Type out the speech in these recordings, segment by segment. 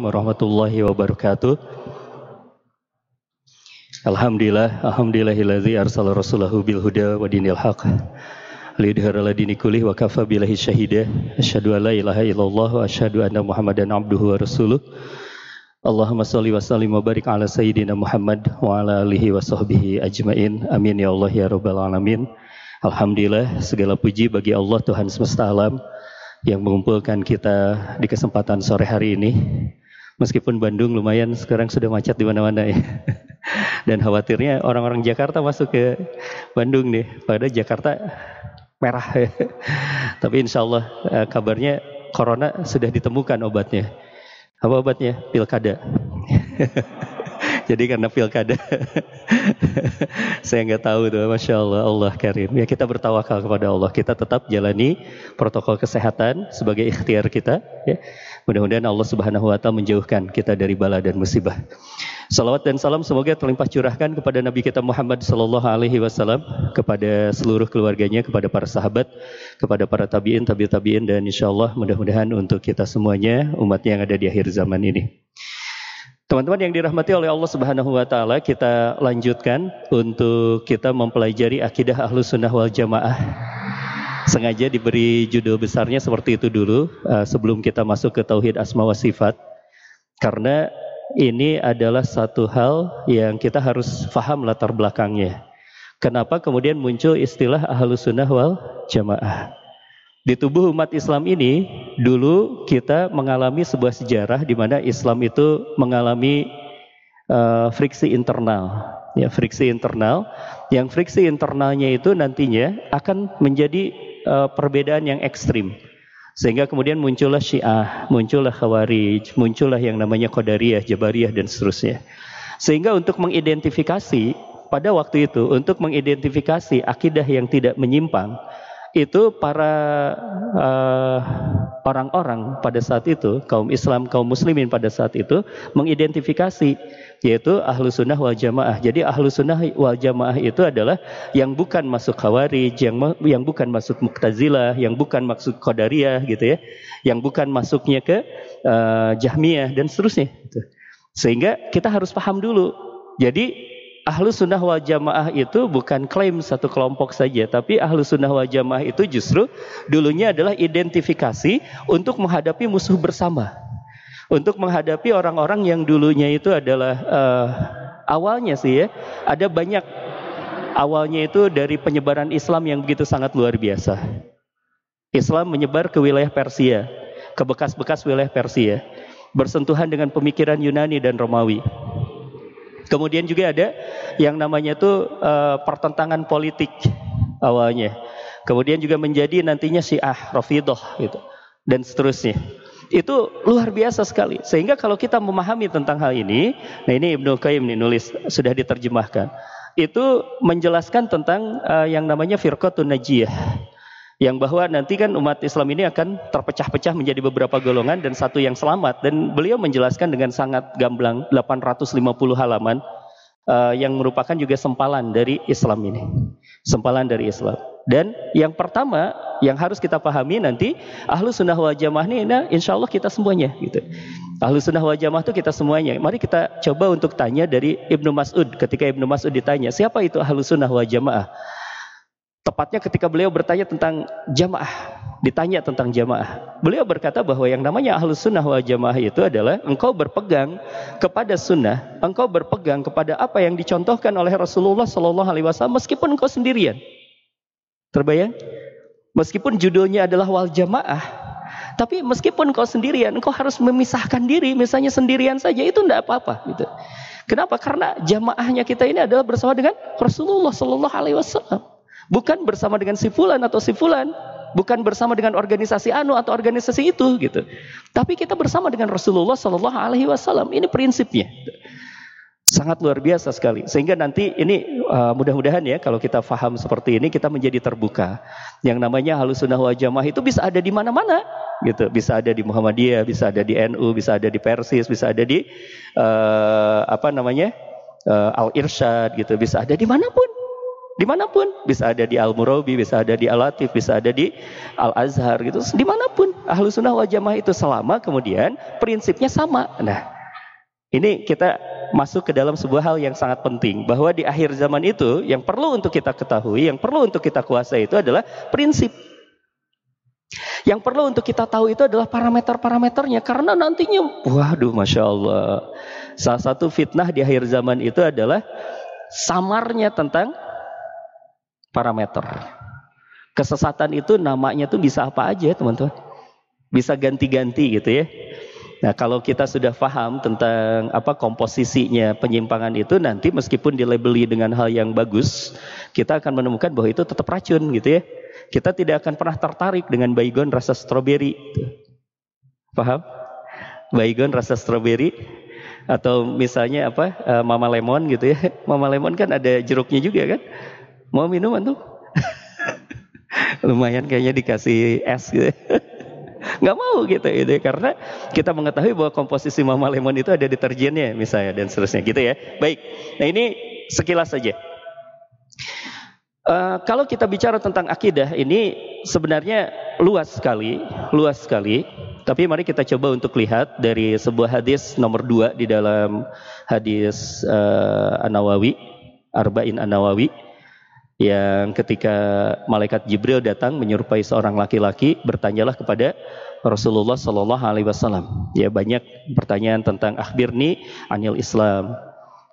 warahmatullahi wabarakatuh. Alhamdulillah, alhamdulillahillazi arsala rasulahu bil huda wa dinil haq. Lidhar ala dini kulih wa kafa billahi syahida. Asyhadu an la ilaha illallah wa asyhadu anna Muhammadan abduhu wa rasuluh. Allahumma salli wa sallim wa barik ala sayyidina Muhammad wa ala alihi wa sahbihi ajmain. Amin ya Allah ya rabbal alamin. Alhamdulillah segala puji bagi Allah Tuhan semesta alam yang mengumpulkan kita di kesempatan sore hari ini. Meskipun Bandung lumayan sekarang sudah macet di mana-mana ya. Dan khawatirnya orang-orang Jakarta masuk ke Bandung nih. Pada Jakarta merah. Tapi insya Allah eh, kabarnya corona sudah ditemukan obatnya. Apa obatnya? Pilkada. Jadi karena pilkada, saya nggak tahu tuh, masya Allah, Allah karim. Ya kita bertawakal kepada Allah, kita tetap jalani protokol kesehatan sebagai ikhtiar kita. Ya. Mudah-mudahan Allah Subhanahu Wa Taala menjauhkan kita dari bala dan musibah. Salawat dan salam semoga terlimpah curahkan kepada Nabi kita Muhammad Sallallahu Alaihi Wasallam, kepada seluruh keluarganya, kepada para sahabat, kepada para tabiin, tabi tabiin, dan insya Allah mudah-mudahan untuk kita semuanya umat yang ada di akhir zaman ini. Teman-teman yang dirahmati oleh Allah Subhanahu wa taala, kita lanjutkan untuk kita mempelajari akidah Ahlus Sunnah wal Jamaah. Sengaja diberi judul besarnya seperti itu dulu uh, sebelum kita masuk ke tauhid asma wa sifat. Karena ini adalah satu hal yang kita harus faham latar belakangnya. Kenapa kemudian muncul istilah Ahlus Sunnah wal Jamaah? Di tubuh umat Islam ini dulu kita mengalami sebuah sejarah di mana Islam itu mengalami uh, friksi internal, ya friksi internal. Yang friksi internalnya itu nantinya akan menjadi uh, perbedaan yang ekstrim. Sehingga kemudian muncullah Syiah, muncullah Khawarij, muncullah yang namanya Qadariyah, Jabariyah dan seterusnya. Sehingga untuk mengidentifikasi pada waktu itu untuk mengidentifikasi akidah yang tidak menyimpang itu para uh, orang-orang pada saat itu kaum Islam kaum Muslimin pada saat itu mengidentifikasi yaitu ahlu sunnah wal jamaah. Jadi ahlu sunnah wal jamaah itu adalah yang bukan masuk khawarij, yang yang bukan masuk muqtazilah, yang bukan masuk qadariyah gitu ya, yang bukan masuknya ke uh, jahmiyah dan seterusnya. Gitu. Sehingga kita harus paham dulu. Jadi ahlu sunnah wal jamaah itu bukan klaim satu kelompok saja, tapi ahlu sunnah wal jamaah itu justru dulunya adalah identifikasi untuk menghadapi musuh bersama. Untuk menghadapi orang-orang yang dulunya itu adalah uh, awalnya sih ya, ada banyak awalnya itu dari penyebaran Islam yang begitu sangat luar biasa. Islam menyebar ke wilayah Persia, ke bekas-bekas wilayah Persia, bersentuhan dengan pemikiran Yunani dan Romawi. Kemudian juga ada yang namanya itu uh, pertentangan politik awalnya. Kemudian juga menjadi nantinya Syiah, Rafidah gitu dan seterusnya. Itu luar biasa sekali. Sehingga kalau kita memahami tentang hal ini, nah ini Ibnu Qayyim nih nulis sudah diterjemahkan. Itu menjelaskan tentang uh, yang namanya firqatun najiyah yang bahwa nanti kan umat Islam ini akan terpecah-pecah menjadi beberapa golongan dan satu yang selamat. Dan beliau menjelaskan dengan sangat gamblang 850 halaman uh, yang merupakan juga sempalan dari Islam ini. Sempalan dari Islam. Dan yang pertama yang harus kita pahami nanti ahlu sunnah wal jamaah ini nah, insya Allah kita semuanya gitu. Ahlu sunnah wal jamaah itu kita semuanya. Mari kita coba untuk tanya dari Ibnu Mas'ud. Ketika Ibnu Mas'ud ditanya siapa itu ahlu sunnah wal jamaah Tepatnya ketika beliau bertanya tentang jamaah, ditanya tentang jamaah. Beliau berkata bahwa yang namanya ahlus sunnah wal jamaah itu adalah engkau berpegang kepada sunnah, engkau berpegang kepada apa yang dicontohkan oleh Rasulullah Shallallahu Alaihi Wasallam meskipun engkau sendirian. Terbayang? Meskipun judulnya adalah wal jamaah, tapi meskipun engkau sendirian, engkau harus memisahkan diri, misalnya sendirian saja itu tidak apa-apa. Gitu. Kenapa? Karena jamaahnya kita ini adalah bersama dengan Rasulullah Shallallahu Alaihi Wasallam. Bukan bersama dengan si fulan atau si fulan, bukan bersama dengan organisasi anu atau organisasi itu gitu. Tapi kita bersama dengan Rasulullah Shallallahu alaihi wasallam. Ini prinsipnya. Sangat luar biasa sekali. Sehingga nanti ini uh, mudah-mudahan ya kalau kita faham seperti ini kita menjadi terbuka. Yang namanya halus sunnah wal jamaah itu bisa ada di mana-mana gitu. Bisa ada di Muhammadiyah, bisa ada di NU, bisa ada di Persis, bisa ada di uh, apa namanya? Uh, Al Irsyad gitu, bisa ada di mana pun Di mana pun, bisa ada di Al-Murabi, bisa ada di Al-Latif, bisa ada di Al-Azhar gitu. Di mana pun, ahlu sunnah wal jamaah itu selama kemudian prinsipnya sama. Nah, ini kita masuk ke dalam sebuah hal yang sangat penting. Bahwa di akhir zaman itu, yang perlu untuk kita ketahui, yang perlu untuk kita kuasai itu adalah prinsip. Yang perlu untuk kita tahu itu adalah parameter-parameternya. Karena nantinya, waduh Masya Allah. Salah satu fitnah di akhir zaman itu adalah samarnya tentang parameter. Kesesatan itu namanya tuh bisa apa aja teman-teman. Bisa ganti-ganti gitu ya. Nah kalau kita sudah paham tentang apa komposisinya penyimpangan itu nanti meskipun dilabeli dengan hal yang bagus, kita akan menemukan bahwa itu tetap racun gitu ya. Kita tidak akan pernah tertarik dengan baygon rasa stroberi. Paham? Baygon rasa stroberi atau misalnya apa uh, mama lemon gitu ya. Mama lemon kan ada jeruknya juga kan? Mau minum tuh? Lumayan kayaknya dikasih es gitu. Nggak mau gitu itu karena kita mengetahui bahwa komposisi mama lemon itu ada deterjennya misalnya dan seterusnya gitu ya. Baik. Nah ini sekilas saja. Uh, kalau kita bicara tentang akidah ini sebenarnya luas sekali luas sekali. Tapi mari kita coba untuk lihat dari sebuah hadis nomor dua di dalam hadis uh, An-Nawawi Arba'in An-Nawawi yang ketika malaikat Jibril datang menyerupai seorang laki-laki bertanyalah kepada Rasulullah Shallallahu Alaihi Wasallam. Ya banyak pertanyaan tentang akhbirni anil Islam.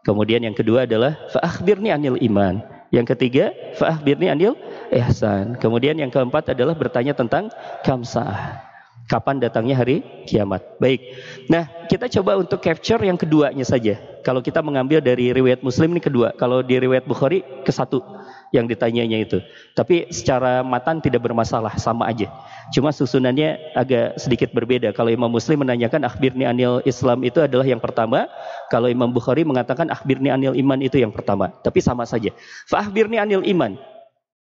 Kemudian yang kedua adalah faakhbirni anil iman. Yang ketiga faakhbirni anil ihsan. Kemudian yang keempat adalah bertanya tentang kamsah. Kapan datangnya hari kiamat? Baik. Nah, kita coba untuk capture yang keduanya saja. Kalau kita mengambil dari riwayat Muslim ini kedua, kalau di riwayat Bukhari ke satu yang ditanyanya itu. Tapi secara matan tidak bermasalah, sama aja. Cuma susunannya agak sedikit berbeda. Kalau Imam Muslim menanyakan akhbirni anil Islam itu adalah yang pertama. Kalau Imam Bukhari mengatakan akhbirni anil iman itu yang pertama. Tapi sama saja. Fa'akhbirni anil iman.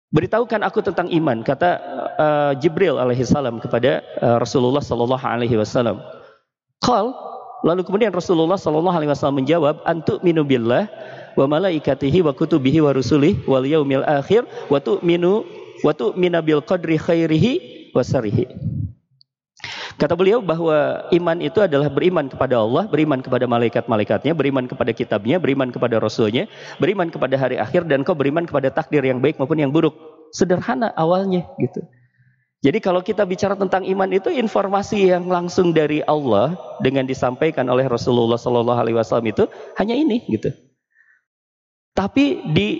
Beritahukan aku tentang iman, kata uh, Jibril alaihissalam kepada uh, Rasulullah sallallahu alaihi wasallam. Qal, lalu kemudian Rasulullah sallallahu alaihi wasallam menjawab, "Antu minu billah wa malaikatihi wa kutubihi wa rusulih wal yaumil akhir wa tu'minu wa tu'mina bil qadri khairihi wa sarihi. Kata beliau bahwa iman itu adalah beriman kepada Allah, beriman kepada malaikat-malaikatnya, beriman kepada kitabnya, beriman kepada rasulnya, beriman kepada hari akhir dan kau beriman kepada takdir yang baik maupun yang buruk. Sederhana awalnya gitu. Jadi kalau kita bicara tentang iman itu informasi yang langsung dari Allah dengan disampaikan oleh Rasulullah Shallallahu Alaihi Wasallam itu hanya ini gitu. Tapi di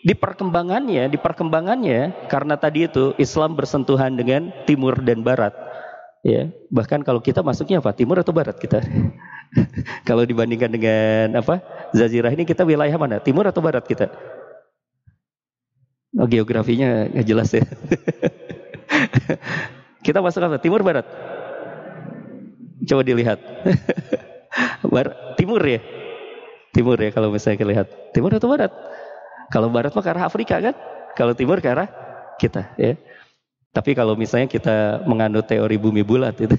di perkembangannya, di perkembangannya karena tadi itu Islam bersentuhan dengan timur dan barat. Ya, bahkan kalau kita masuknya apa? Timur atau barat kita? kalau dibandingkan dengan apa? Zazirah ini kita wilayah mana? Timur atau barat kita? Oh, geografinya nggak jelas ya. kita masuk apa? Timur barat? Coba dilihat. timur ya? Timur ya kalau misalnya kita lihat. Timur atau barat? Kalau barat mah ke arah Afrika kan? Kalau timur ke arah kita ya. Tapi kalau misalnya kita menganut teori bumi bulat itu.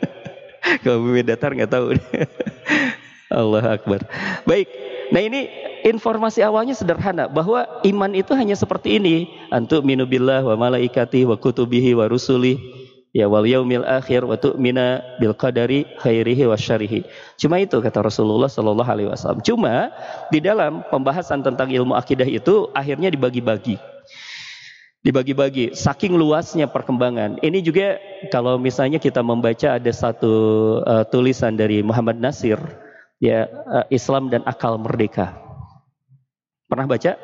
kalau bumi datar nggak tahu. Allah Akbar. Baik. Nah ini informasi awalnya sederhana bahwa iman itu hanya seperti ini. Antuk minubillah wa malaikati wa kutubihi wa rusuli ya wal yaumil akhir wa tu'mina bil qadari khairihi wa syarihi. Cuma itu kata Rasulullah sallallahu alaihi wasallam. Cuma di dalam pembahasan tentang ilmu akidah itu akhirnya dibagi-bagi. Dibagi-bagi saking luasnya perkembangan. Ini juga kalau misalnya kita membaca ada satu uh, tulisan dari Muhammad Nasir ya uh, Islam dan akal merdeka. Pernah baca?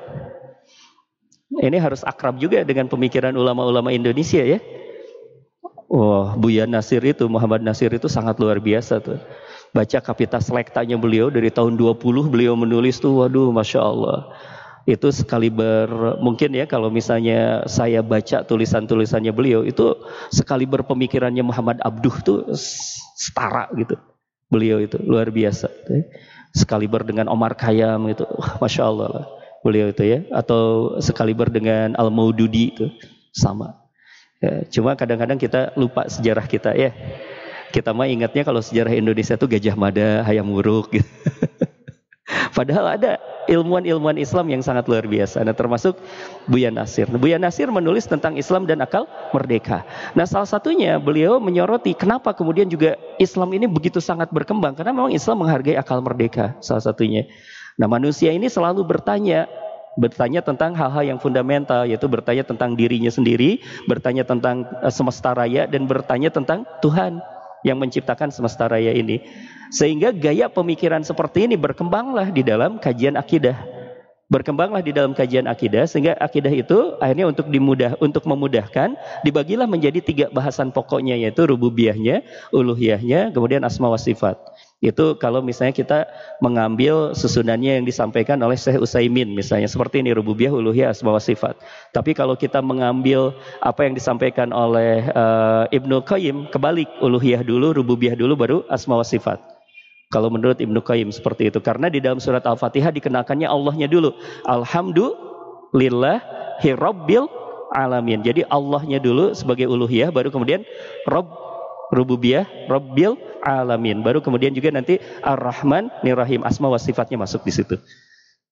Ini harus akrab juga dengan pemikiran ulama-ulama Indonesia ya Wah, Buya Nasir itu, Muhammad Nasir itu sangat luar biasa tuh. Baca kapitas lektanya beliau dari tahun 20 beliau menulis tuh, waduh Masya Allah. Itu sekali ber, mungkin ya kalau misalnya saya baca tulisan-tulisannya beliau, itu sekali berpemikirannya Muhammad Abduh tuh setara gitu. Beliau itu luar biasa. Sekaliber dengan Omar Khayyam itu, Masya Allah lah. Beliau itu ya. Atau sekaliber dengan Al-Maududi itu, sama. Ya, cuma kadang-kadang kita lupa sejarah kita ya. Kita mah ingatnya kalau sejarah Indonesia itu Gajah Mada, Hayam Wuruk gitu. Padahal ada ilmuwan-ilmuwan Islam yang sangat luar biasa. Nah, termasuk Buya Nasir. Nah, Buya Nasir menulis tentang Islam dan akal merdeka. Nah, salah satunya beliau menyoroti kenapa kemudian juga Islam ini begitu sangat berkembang karena memang Islam menghargai akal merdeka salah satunya. Nah, manusia ini selalu bertanya bertanya tentang hal-hal yang fundamental yaitu bertanya tentang dirinya sendiri, bertanya tentang uh, semesta raya dan bertanya tentang Tuhan yang menciptakan semesta raya ini. Sehingga gaya pemikiran seperti ini berkembanglah di dalam kajian akidah. Berkembanglah di dalam kajian akidah sehingga akidah itu akhirnya untuk dimudah untuk memudahkan dibagilah menjadi tiga bahasan pokoknya yaitu rububiyahnya, uluhiyahnya, kemudian asma wa sifat. Itu kalau misalnya kita mengambil susunannya yang disampaikan oleh Syekh Utsaimin misalnya seperti ini rububiyah, uluhiyah, asma wa sifat. Tapi kalau kita mengambil apa yang disampaikan oleh uh, Ibnu Qayyim kebalik uluhiyah dulu, rububiyah dulu baru asma wa sifat. Kalau menurut Ibnu Qayyim seperti itu karena di dalam surat Al-Fatihah dikenakannya Allahnya dulu. Alhamdulillah hirabbil alamin. Jadi Allahnya dulu sebagai uluhiyah baru kemudian Rabb rububiyah, rabbil alamin. Baru kemudian juga nanti ar-Rahman, nirahim, asma wa sifatnya masuk di situ.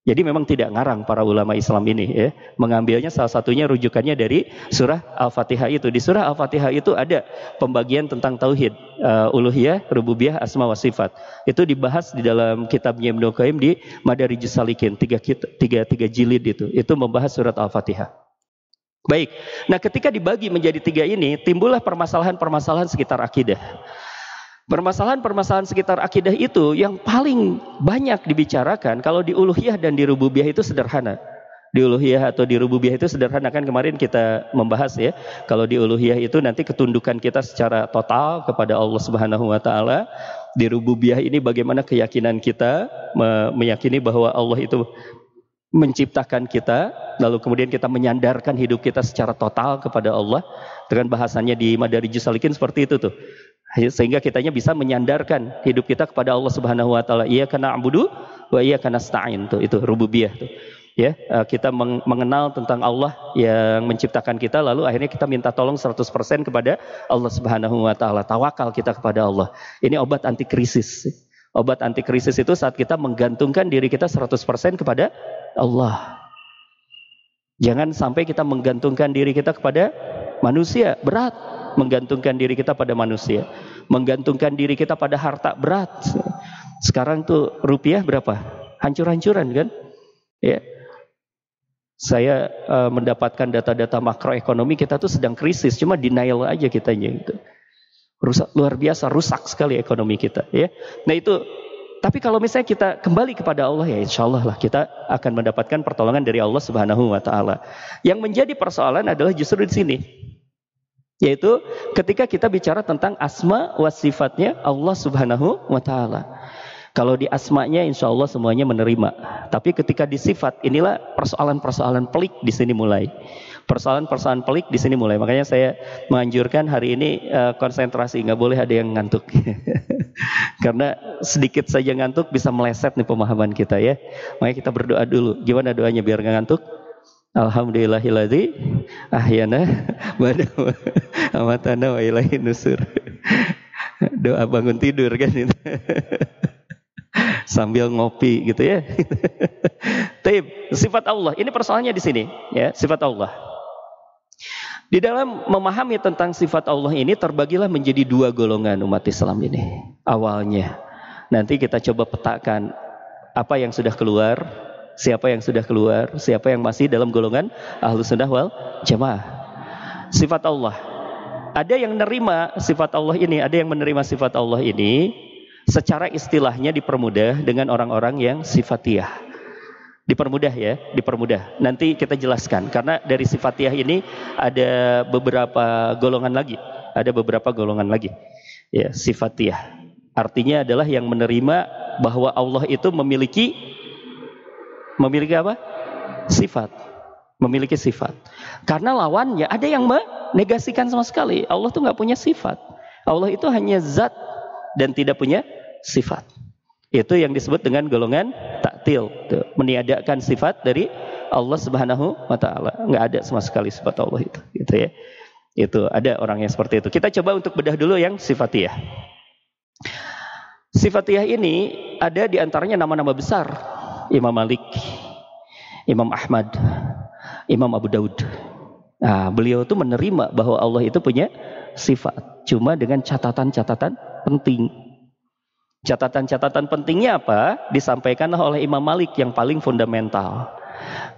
Jadi memang tidak ngarang para ulama Islam ini ya. Mengambilnya salah satunya rujukannya dari surah Al-Fatihah itu. Di surah Al-Fatihah itu ada pembagian tentang tauhid, uh, uluhiyah, rububiyah, asma wa sifat. Itu dibahas di dalam kitabnya Ibnu Qayyim di Madarijus Salikin, tiga, tiga, tiga jilid itu. Itu membahas surat Al-Fatihah. Baik, nah ketika dibagi menjadi tiga ini, timbullah permasalahan-permasalahan sekitar akidah. Permasalahan-permasalahan sekitar akidah itu yang paling banyak dibicarakan kalau di uluhiyah dan di rububiyah itu sederhana. Di uluhiyah atau di rububiyah itu sederhana kan kemarin kita membahas ya. Kalau di uluhiyah itu nanti ketundukan kita secara total kepada Allah Subhanahu wa taala. Di rububiyah ini bagaimana keyakinan kita meyakini bahwa Allah itu menciptakan kita, lalu kemudian kita menyandarkan hidup kita secara total kepada Allah. Dengan bahasannya di Madari Salikin seperti itu tuh. Sehingga kitanya bisa menyandarkan hidup kita kepada Allah Subhanahu wa taala. Iya karena abudu wa iya karena stain tuh itu rububiyah tuh. Ya, eh, kita mengenal tentang Allah yang menciptakan kita lalu akhirnya kita minta tolong 100% kepada Allah Subhanahu wa taala. Tawakal kita kepada Allah. Ini obat anti krisis. Obat anti krisis itu saat kita menggantungkan diri kita 100% kepada Allah. Jangan sampai kita menggantungkan diri kita kepada manusia, berat menggantungkan diri kita pada manusia. Menggantungkan diri kita pada harta berat. Sekarang tuh rupiah berapa? Hancur-hancuran kan? Ya. Saya uh, mendapatkan data-data makroekonomi kita tuh sedang krisis, cuma denial aja kitanya gitu. Rusak luar biasa, rusak sekali ekonomi kita ya. Nah itu tapi kalau misalnya kita kembali kepada Allah ya insya Allah lah kita akan mendapatkan pertolongan dari Allah Subhanahu wa taala. Yang menjadi persoalan adalah justru di sini. Yaitu ketika kita bicara tentang asma wa sifatnya Allah Subhanahu wa taala. Kalau di asmanya insya Allah semuanya menerima. Tapi ketika di sifat inilah persoalan-persoalan pelik di sini mulai persoalan-persoalan pelik di sini mulai. Makanya saya menganjurkan hari ini uh, konsentrasi, nggak boleh ada yang ngantuk. Karena sedikit saja ngantuk bisa meleset nih pemahaman kita ya. Makanya kita berdoa dulu. Gimana doanya biar nggak ngantuk? Alhamdulillahilladzi ahyana bada amatana wa ilahi nusur. Doa bangun tidur kan itu. Sambil ngopi gitu ya. Taib, sifat Allah. Ini persoalannya di sini ya, sifat Allah. Di dalam memahami tentang sifat Allah ini terbagilah menjadi dua golongan umat Islam ini. Awalnya. Nanti kita coba petakan apa yang sudah keluar, siapa yang sudah keluar, siapa yang masih dalam golongan ahlu sunnah wal jamaah. Sifat Allah. Ada yang menerima sifat Allah ini, ada yang menerima sifat Allah ini secara istilahnya dipermudah dengan orang-orang yang sifatiyah. Dipermudah ya, dipermudah. Nanti kita jelaskan karena dari sifatiyah ini ada beberapa golongan lagi, ada beberapa golongan lagi. Ya, sifatiyah. Artinya adalah yang menerima bahwa Allah itu memiliki memiliki apa? Sifat. Memiliki sifat. Karena lawannya ada yang menegasikan sama sekali. Allah tuh nggak punya sifat. Allah itu hanya zat dan tidak punya sifat. Itu yang disebut dengan golongan taktil, tuh, meniadakan sifat dari Allah Subhanahu wa taala. Enggak ada sama sekali sifat Allah itu, gitu ya. Itu ada orang yang seperti itu. Kita coba untuk bedah dulu yang sifatiyah. Sifatiyah ini ada di antaranya nama-nama besar. Imam Malik, Imam Ahmad, Imam Abu Daud. Nah, beliau itu menerima bahwa Allah itu punya sifat, cuma dengan catatan-catatan penting. Catatan-catatan pentingnya apa? Disampaikan oleh Imam Malik yang paling fundamental.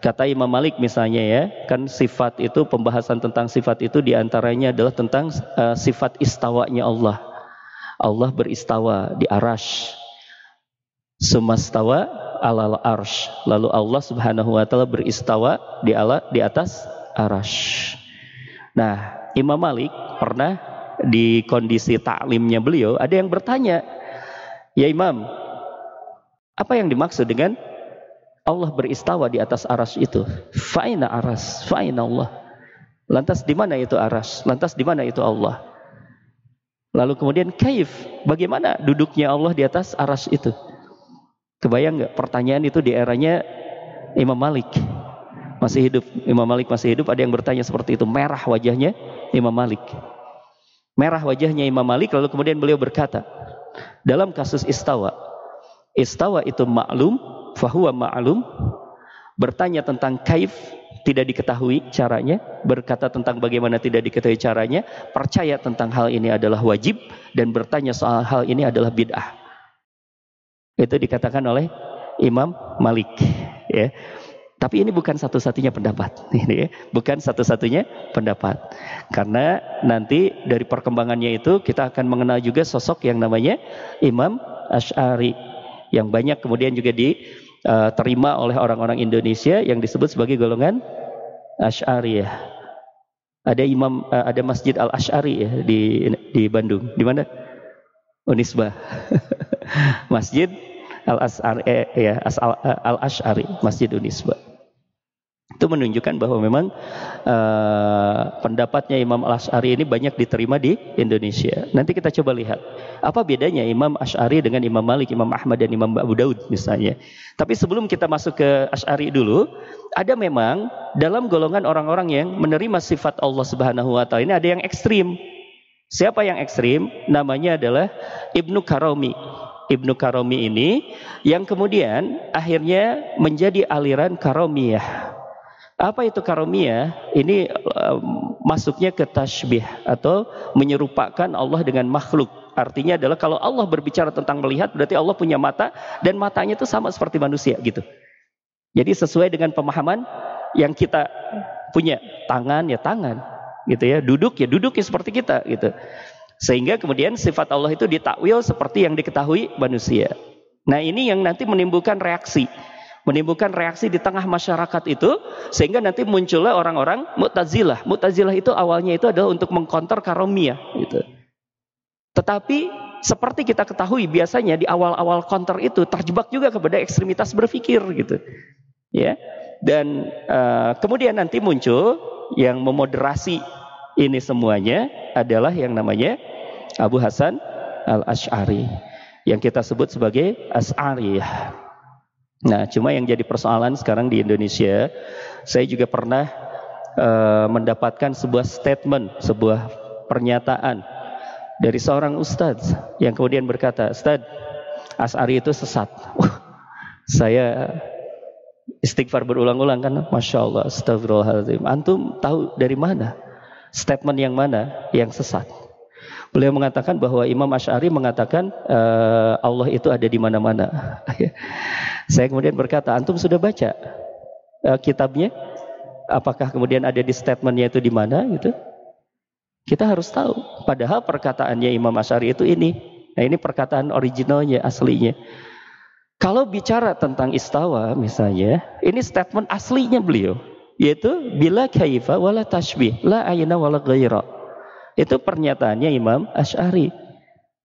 Kata Imam Malik misalnya ya, kan sifat itu pembahasan tentang sifat itu di antaranya adalah tentang uh, sifat istawanya Allah. Allah beristawa di arash. Sumastawa alal arsh. Lalu Allah subhanahu wa ta'ala beristawa di, ala, di atas arash. Nah, Imam Malik pernah di kondisi taklimnya beliau, ada yang bertanya, Ya Imam, apa yang dimaksud dengan Allah beristawa di atas aras itu? Fa'ina aras, fa'ina Allah. Lantas di mana itu aras? Lantas di mana itu Allah? Lalu kemudian kaif, bagaimana duduknya Allah di atas aras itu? Kebayang nggak pertanyaan itu di eranya Imam Malik masih hidup. Imam Malik masih hidup. Ada yang bertanya seperti itu. Merah wajahnya Imam Malik. Merah wajahnya Imam Malik. Lalu kemudian beliau berkata, dalam kasus istawa, istawa itu maklum, fahuwa maklum, bertanya tentang kaif, tidak diketahui caranya, berkata tentang bagaimana tidak diketahui caranya, percaya tentang hal ini adalah wajib, dan bertanya soal hal ini adalah bid'ah. Itu dikatakan oleh Imam Malik. Ya. Tapi ini bukan satu-satunya pendapat, ini ya. bukan satu-satunya pendapat. Karena nanti dari perkembangannya itu kita akan mengenal juga sosok yang namanya Imam Ash'ari yang banyak kemudian juga diterima uh, oleh orang-orang Indonesia yang disebut sebagai golongan Ash'ari ya. Ada imam uh, ada Masjid Al Ash'ari ya di di Bandung. Di mana? Unisba. Masjid Al Ash'ari eh, ya Al Ash'ari Masjid Unisba. Itu menunjukkan bahwa memang uh, pendapatnya Imam Al-Ash'ari ini banyak diterima di Indonesia. Nanti kita coba lihat apa bedanya Imam Ash'ari dengan Imam Malik, Imam Ahmad dan Imam Abu Daud misalnya. Tapi sebelum kita masuk ke Ash'ari dulu, ada memang dalam golongan orang-orang yang menerima sifat Allah Subhanahu wa taala ini ada yang ekstrim. Siapa yang ekstrim? Namanya adalah Ibnu Karami. Ibnu Karami ini yang kemudian akhirnya menjadi aliran Karomiyah. Apa itu karomia? Ini uh, masuknya ke tasbih atau menyerupakan Allah dengan makhluk. Artinya adalah kalau Allah berbicara tentang melihat berarti Allah punya mata dan matanya itu sama seperti manusia gitu. Jadi sesuai dengan pemahaman yang kita punya tangan ya tangan gitu ya duduk ya duduk ya seperti kita gitu sehingga kemudian sifat Allah itu ditakwil seperti yang diketahui manusia nah ini yang nanti menimbulkan reaksi menimbulkan reaksi di tengah masyarakat itu sehingga nanti muncullah orang-orang Mu'tazilah. Mu'tazilah itu awalnya itu adalah untuk mengkonter karomiyah gitu. Tetapi seperti kita ketahui biasanya di awal-awal konter itu terjebak juga kepada ekstremitas berpikir gitu. Ya. Dan uh, kemudian nanti muncul yang memoderasi ini semuanya adalah yang namanya Abu Hasan Al-Asy'ari yang kita sebut sebagai As'ariyah. Nah, cuma yang jadi persoalan sekarang di Indonesia, saya juga pernah uh, mendapatkan sebuah statement, sebuah pernyataan dari seorang ustadz yang kemudian berkata, Ustadz, As'ari itu sesat. Saya istighfar berulang-ulang kan, Masya Allah, astagfirullahaladzim. Antum tahu dari mana? Statement yang mana yang sesat? Beliau mengatakan bahwa Imam Ash'ari mengatakan uh, Allah itu ada di mana-mana. Saya kemudian berkata, antum sudah baca uh, kitabnya? Apakah kemudian ada di statementnya itu di mana gitu? Kita harus tahu. Padahal perkataannya Imam Ash'ari itu ini. Nah ini perkataan originalnya, aslinya. Kalau bicara tentang istawa misalnya, ini statement aslinya beliau. Yaitu, bila kaifa wala tashbih, la ayna wala ghaira. Itu pernyataannya Imam Ash'ari.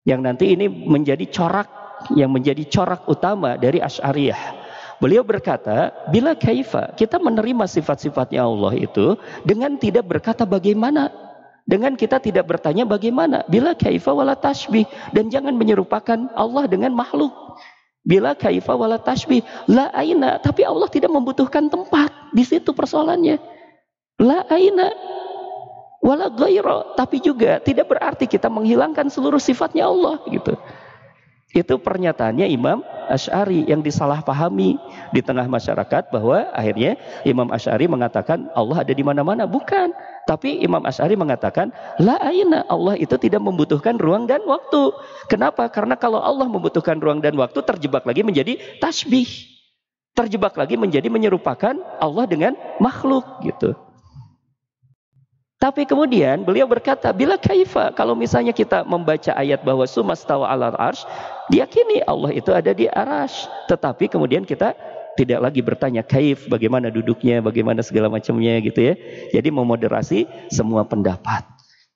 Yang nanti ini menjadi corak, yang menjadi corak utama dari Ash'ariyah. Beliau berkata, bila kaifa, kita menerima sifat-sifatnya Allah itu dengan tidak berkata bagaimana. Dengan kita tidak bertanya bagaimana. Bila kaifa wala tashbih. Dan jangan menyerupakan Allah dengan makhluk. Bila kaifa wala tashbih. La aina. Tapi Allah tidak membutuhkan tempat. Di situ persoalannya. La aina wala ghaira, tapi juga tidak berarti kita menghilangkan seluruh sifatnya Allah gitu. Itu pernyataannya Imam Ash'ari yang disalahpahami di tengah masyarakat bahwa akhirnya Imam Ash'ari mengatakan Allah ada di mana-mana. Bukan. Tapi Imam Ash'ari mengatakan, La aina Allah itu tidak membutuhkan ruang dan waktu. Kenapa? Karena kalau Allah membutuhkan ruang dan waktu terjebak lagi menjadi tasbih. Terjebak lagi menjadi menyerupakan Allah dengan makhluk gitu. Tapi kemudian beliau berkata, bila kaifa, kalau misalnya kita membaca ayat bahwa sumastawa ala arsh, diyakini Allah itu ada di arash. Tetapi kemudian kita tidak lagi bertanya kaif, bagaimana duduknya, bagaimana segala macamnya gitu ya. Jadi memoderasi semua pendapat.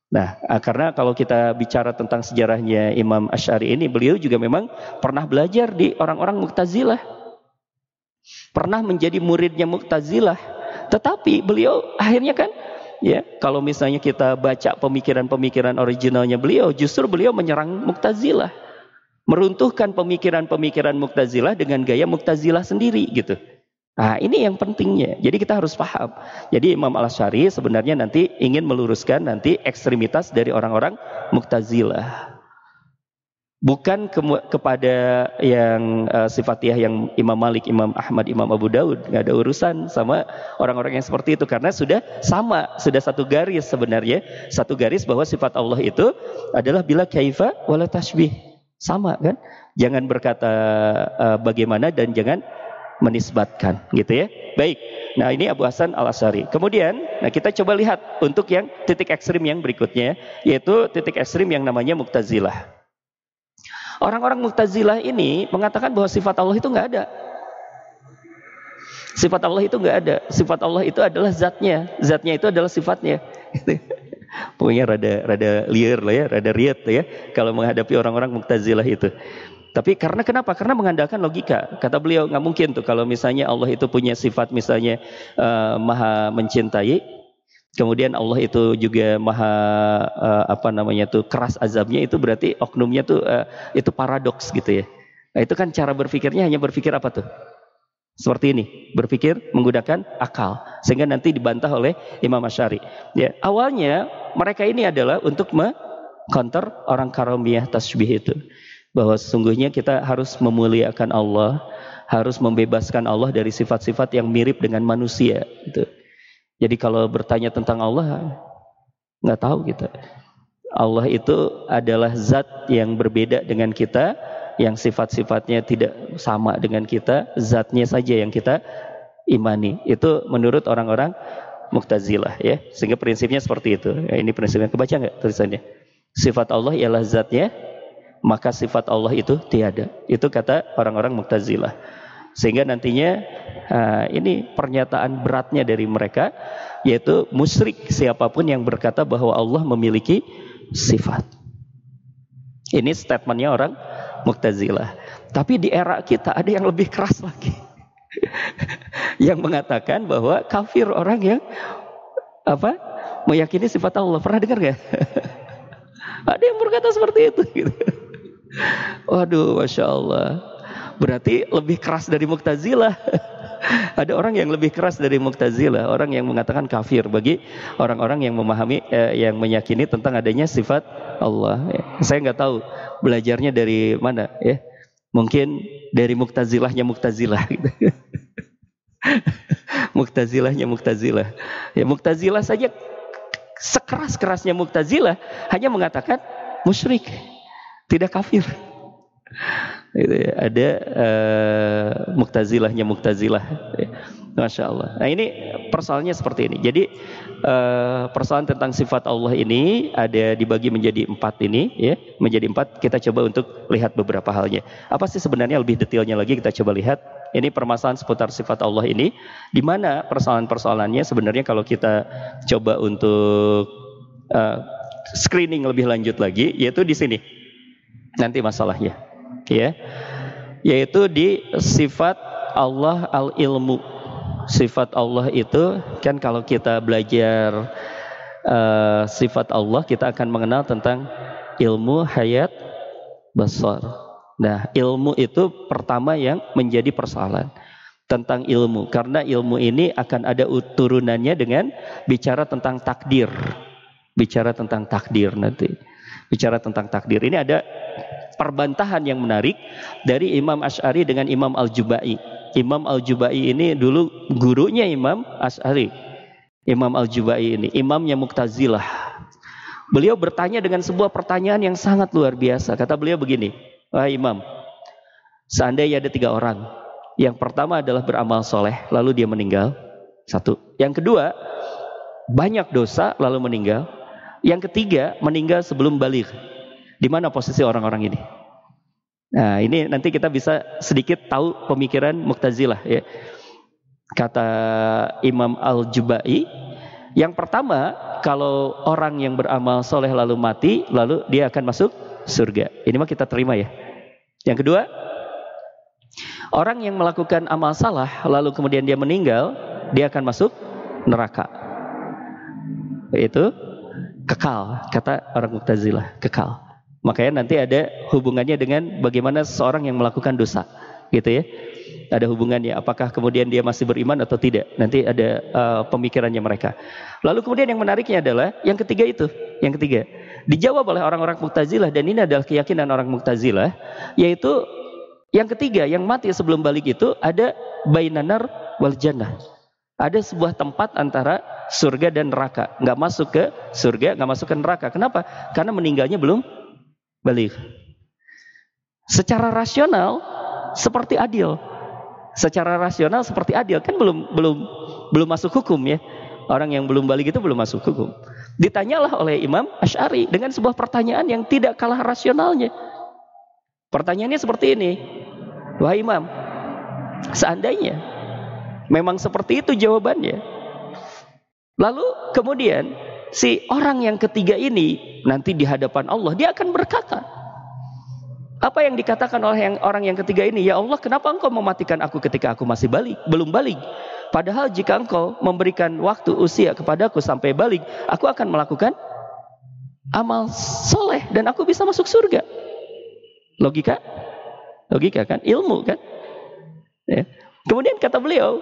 Nah, ah, karena kalau kita bicara tentang sejarahnya Imam Ash'ari ini, beliau juga memang pernah belajar di orang-orang Mu'tazilah. Pernah menjadi muridnya Mu'tazilah. Tetapi beliau akhirnya kan ya kalau misalnya kita baca pemikiran-pemikiran originalnya beliau justru beliau menyerang Mu'tazilah meruntuhkan pemikiran-pemikiran Mu'tazilah dengan gaya Mu'tazilah sendiri gitu. Nah ini yang pentingnya. Jadi kita harus paham. Jadi Imam Al-Syari sebenarnya nanti ingin meluruskan nanti ekstremitas dari orang-orang Mu'tazilah. Bukan ke, kepada yang uh, yang Imam Malik, Imam Ahmad, Imam Abu Daud. Nggak ada urusan sama orang-orang yang seperti itu. Karena sudah sama, sudah satu garis sebenarnya. Satu garis bahwa sifat Allah itu adalah bila kaifa wala tasbih sama kan jangan berkata uh, bagaimana dan jangan menisbatkan gitu ya baik nah ini Abu Hasan Al Asari kemudian nah kita coba lihat untuk yang titik ekstrim yang berikutnya yaitu titik ekstrim yang namanya Mu'tazilah Orang-orang Mu'tazilah ini mengatakan bahwa sifat Allah itu nggak ada. Sifat Allah itu nggak ada. Sifat Allah itu adalah zatnya. Zatnya itu adalah sifatnya. Pokoknya rada rada liar lah ya, rada riat ya kalau menghadapi orang-orang Mu'tazilah itu. Tapi karena kenapa? Karena mengandalkan logika. Kata beliau nggak mungkin tuh kalau misalnya Allah itu punya sifat misalnya uh, maha mencintai, Kemudian Allah itu juga maha uh, apa namanya tuh keras azabnya itu berarti oknumnya tuh uh, itu paradoks gitu ya. Nah, itu kan cara berpikirnya hanya berpikir apa tuh? Seperti ini, berpikir menggunakan akal sehingga nanti dibantah oleh Imam Asy'ari. Ya, awalnya mereka ini adalah untuk me counter orang karomiyah tasbih itu bahwa sesungguhnya kita harus memuliakan Allah, harus membebaskan Allah dari sifat-sifat yang mirip dengan manusia gitu. Jadi kalau bertanya tentang Allah, nggak tahu kita. Allah itu adalah zat yang berbeda dengan kita, yang sifat-sifatnya tidak sama dengan kita, zatnya saja yang kita imani. Itu menurut orang-orang Mu'tazilah ya. Sehingga prinsipnya seperti itu. Ya, ini prinsipnya kebaca nggak tulisannya? Sifat Allah ialah zatnya, maka sifat Allah itu tiada. Itu kata orang-orang Mu'tazilah. Sehingga nantinya ini pernyataan beratnya dari mereka yaitu musyrik siapa pun yang berkata bahwa Allah memiliki sifat. Ini statementnya orang Mu'tazilah. Tapi di era kita ada yang lebih keras lagi. yang mengatakan bahwa kafir orang yang apa meyakini sifat Allah. Pernah dengar gak? ada yang berkata seperti itu. Gitu. Waduh, masya Allah. Berarti lebih keras dari Mu'tazilah. Ada orang yang lebih keras dari Mu'tazilah, orang yang mengatakan kafir bagi orang-orang yang memahami eh, yang meyakini tentang adanya sifat Allah. Ya. Saya nggak tahu belajarnya dari mana ya. Mungkin dari Mu'tazilahnya Mu'tazilah gitu. Mu'tazilahnya Mu'tazilah. Ya Mu'tazilah saja sekeras-kerasnya Mu'tazilah hanya mengatakan musyrik, tidak kafir gitu ya. Ada uh, muktazilahnya muktazilah. Ya. Masya Allah. Nah ini persoalannya seperti ini. Jadi uh, persoalan tentang sifat Allah ini ada dibagi menjadi empat ini, ya, menjadi empat. Kita coba untuk lihat beberapa halnya. Apa sih sebenarnya lebih detailnya lagi kita coba lihat. Ini permasalahan seputar sifat Allah ini, di mana persoalan-persoalannya sebenarnya kalau kita coba untuk uh, screening lebih lanjut lagi, yaitu di sini. Nanti masalahnya ya yaitu di sifat Allah al-ilmu. Sifat Allah itu kan kalau kita belajar uh, sifat Allah kita akan mengenal tentang ilmu hayat besar nah ilmu itu pertama yang menjadi persoalan tentang ilmu. Karena ilmu ini akan ada turunannya dengan bicara tentang takdir. Bicara tentang takdir nanti. Bicara tentang takdir. Ini ada perbantahan yang menarik dari Imam Ash'ari dengan Imam Al-Jubai. Imam Al-Jubai ini dulu gurunya Imam Ash'ari. Imam Al-Jubai ini, imamnya Muqtazilah. Beliau bertanya dengan sebuah pertanyaan yang sangat luar biasa. Kata beliau begini, Wah Imam, seandainya ada tiga orang. Yang pertama adalah beramal soleh, lalu dia meninggal. Satu. Yang kedua, banyak dosa, lalu meninggal. Yang ketiga, meninggal sebelum balik. Di mana posisi orang-orang ini? Nah, ini nanti kita bisa sedikit tahu pemikiran Muqtazilah ya. Kata Imam Al-Jubai, yang pertama, kalau orang yang beramal soleh lalu mati, lalu dia akan masuk surga. Ini mah kita terima ya. Yang kedua, orang yang melakukan amal salah lalu kemudian dia meninggal, dia akan masuk neraka. Itu kekal, kata orang Muqtazilah, kekal. Makanya nanti ada hubungannya dengan bagaimana seseorang yang melakukan dosa, gitu ya. Ada hubungannya, apakah kemudian dia masih beriman atau tidak. Nanti ada uh, pemikirannya mereka. Lalu kemudian yang menariknya adalah yang ketiga itu, yang ketiga dijawab oleh orang-orang Mu'tazilah dan ini adalah keyakinan orang Mu'tazilah, yaitu yang ketiga yang mati sebelum balik itu ada bainanar wal jannah. Ada sebuah tempat antara surga dan neraka. Nggak masuk ke surga, nggak masuk ke neraka. Kenapa? Karena meninggalnya belum balik. Secara rasional seperti adil. Secara rasional seperti adil kan belum belum belum masuk hukum ya. Orang yang belum balik itu belum masuk hukum. Ditanyalah oleh Imam Ash'ari dengan sebuah pertanyaan yang tidak kalah rasionalnya. Pertanyaannya seperti ini. Wahai Imam, seandainya memang seperti itu jawabannya. Lalu kemudian si orang yang ketiga ini nanti di hadapan Allah dia akan berkata apa yang dikatakan oleh yang, orang yang ketiga ini? Ya Allah kenapa engkau mematikan aku ketika aku masih balik belum balik? Padahal jika engkau memberikan waktu usia kepadaku sampai balik aku akan melakukan amal soleh dan aku bisa masuk surga. Logika? Logika kan? Ilmu kan? Ya. kemudian kata beliau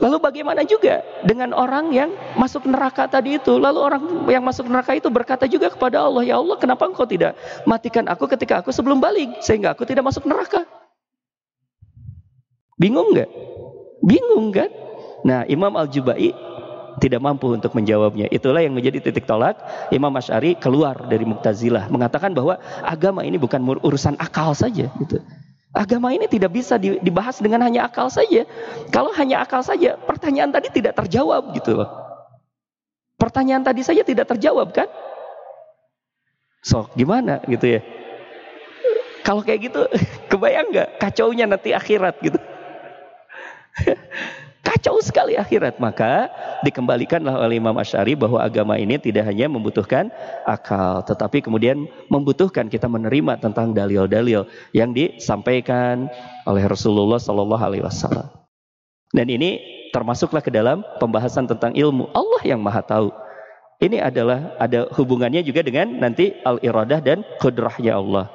Lalu bagaimana juga dengan orang yang masuk neraka tadi itu? Lalu orang yang masuk neraka itu berkata juga kepada Allah, "Ya Allah, kenapa Engkau tidak matikan aku ketika aku sebelum balik sehingga aku tidak masuk neraka?" Bingung nggak? Bingung kan? Nah, Imam Al-Jubai tidak mampu untuk menjawabnya. Itulah yang menjadi titik tolak Imam Asy'ari keluar dari Mu'tazilah mengatakan bahwa agama ini bukan urusan akal saja gitu. Agama ini tidak bisa dibahas dengan hanya akal saja. Kalau hanya akal saja, pertanyaan tadi tidak terjawab gitu loh. Pertanyaan tadi saja tidak terjawab kan? So, gimana gitu ya? Kalau kayak gitu, kebayang nggak kacaunya nanti akhirat gitu? Kacau sekali akhirat. Maka dikembalikanlah oleh Imam Ash'ari bahwa agama ini tidak hanya membutuhkan akal. Tetapi kemudian membutuhkan kita menerima tentang dalil-dalil yang disampaikan oleh Rasulullah Sallallahu Alaihi Wasallam. Dan ini termasuklah ke dalam pembahasan tentang ilmu. Allah yang maha tahu. Ini adalah ada hubungannya juga dengan nanti al-iradah dan kudrahnya Allah.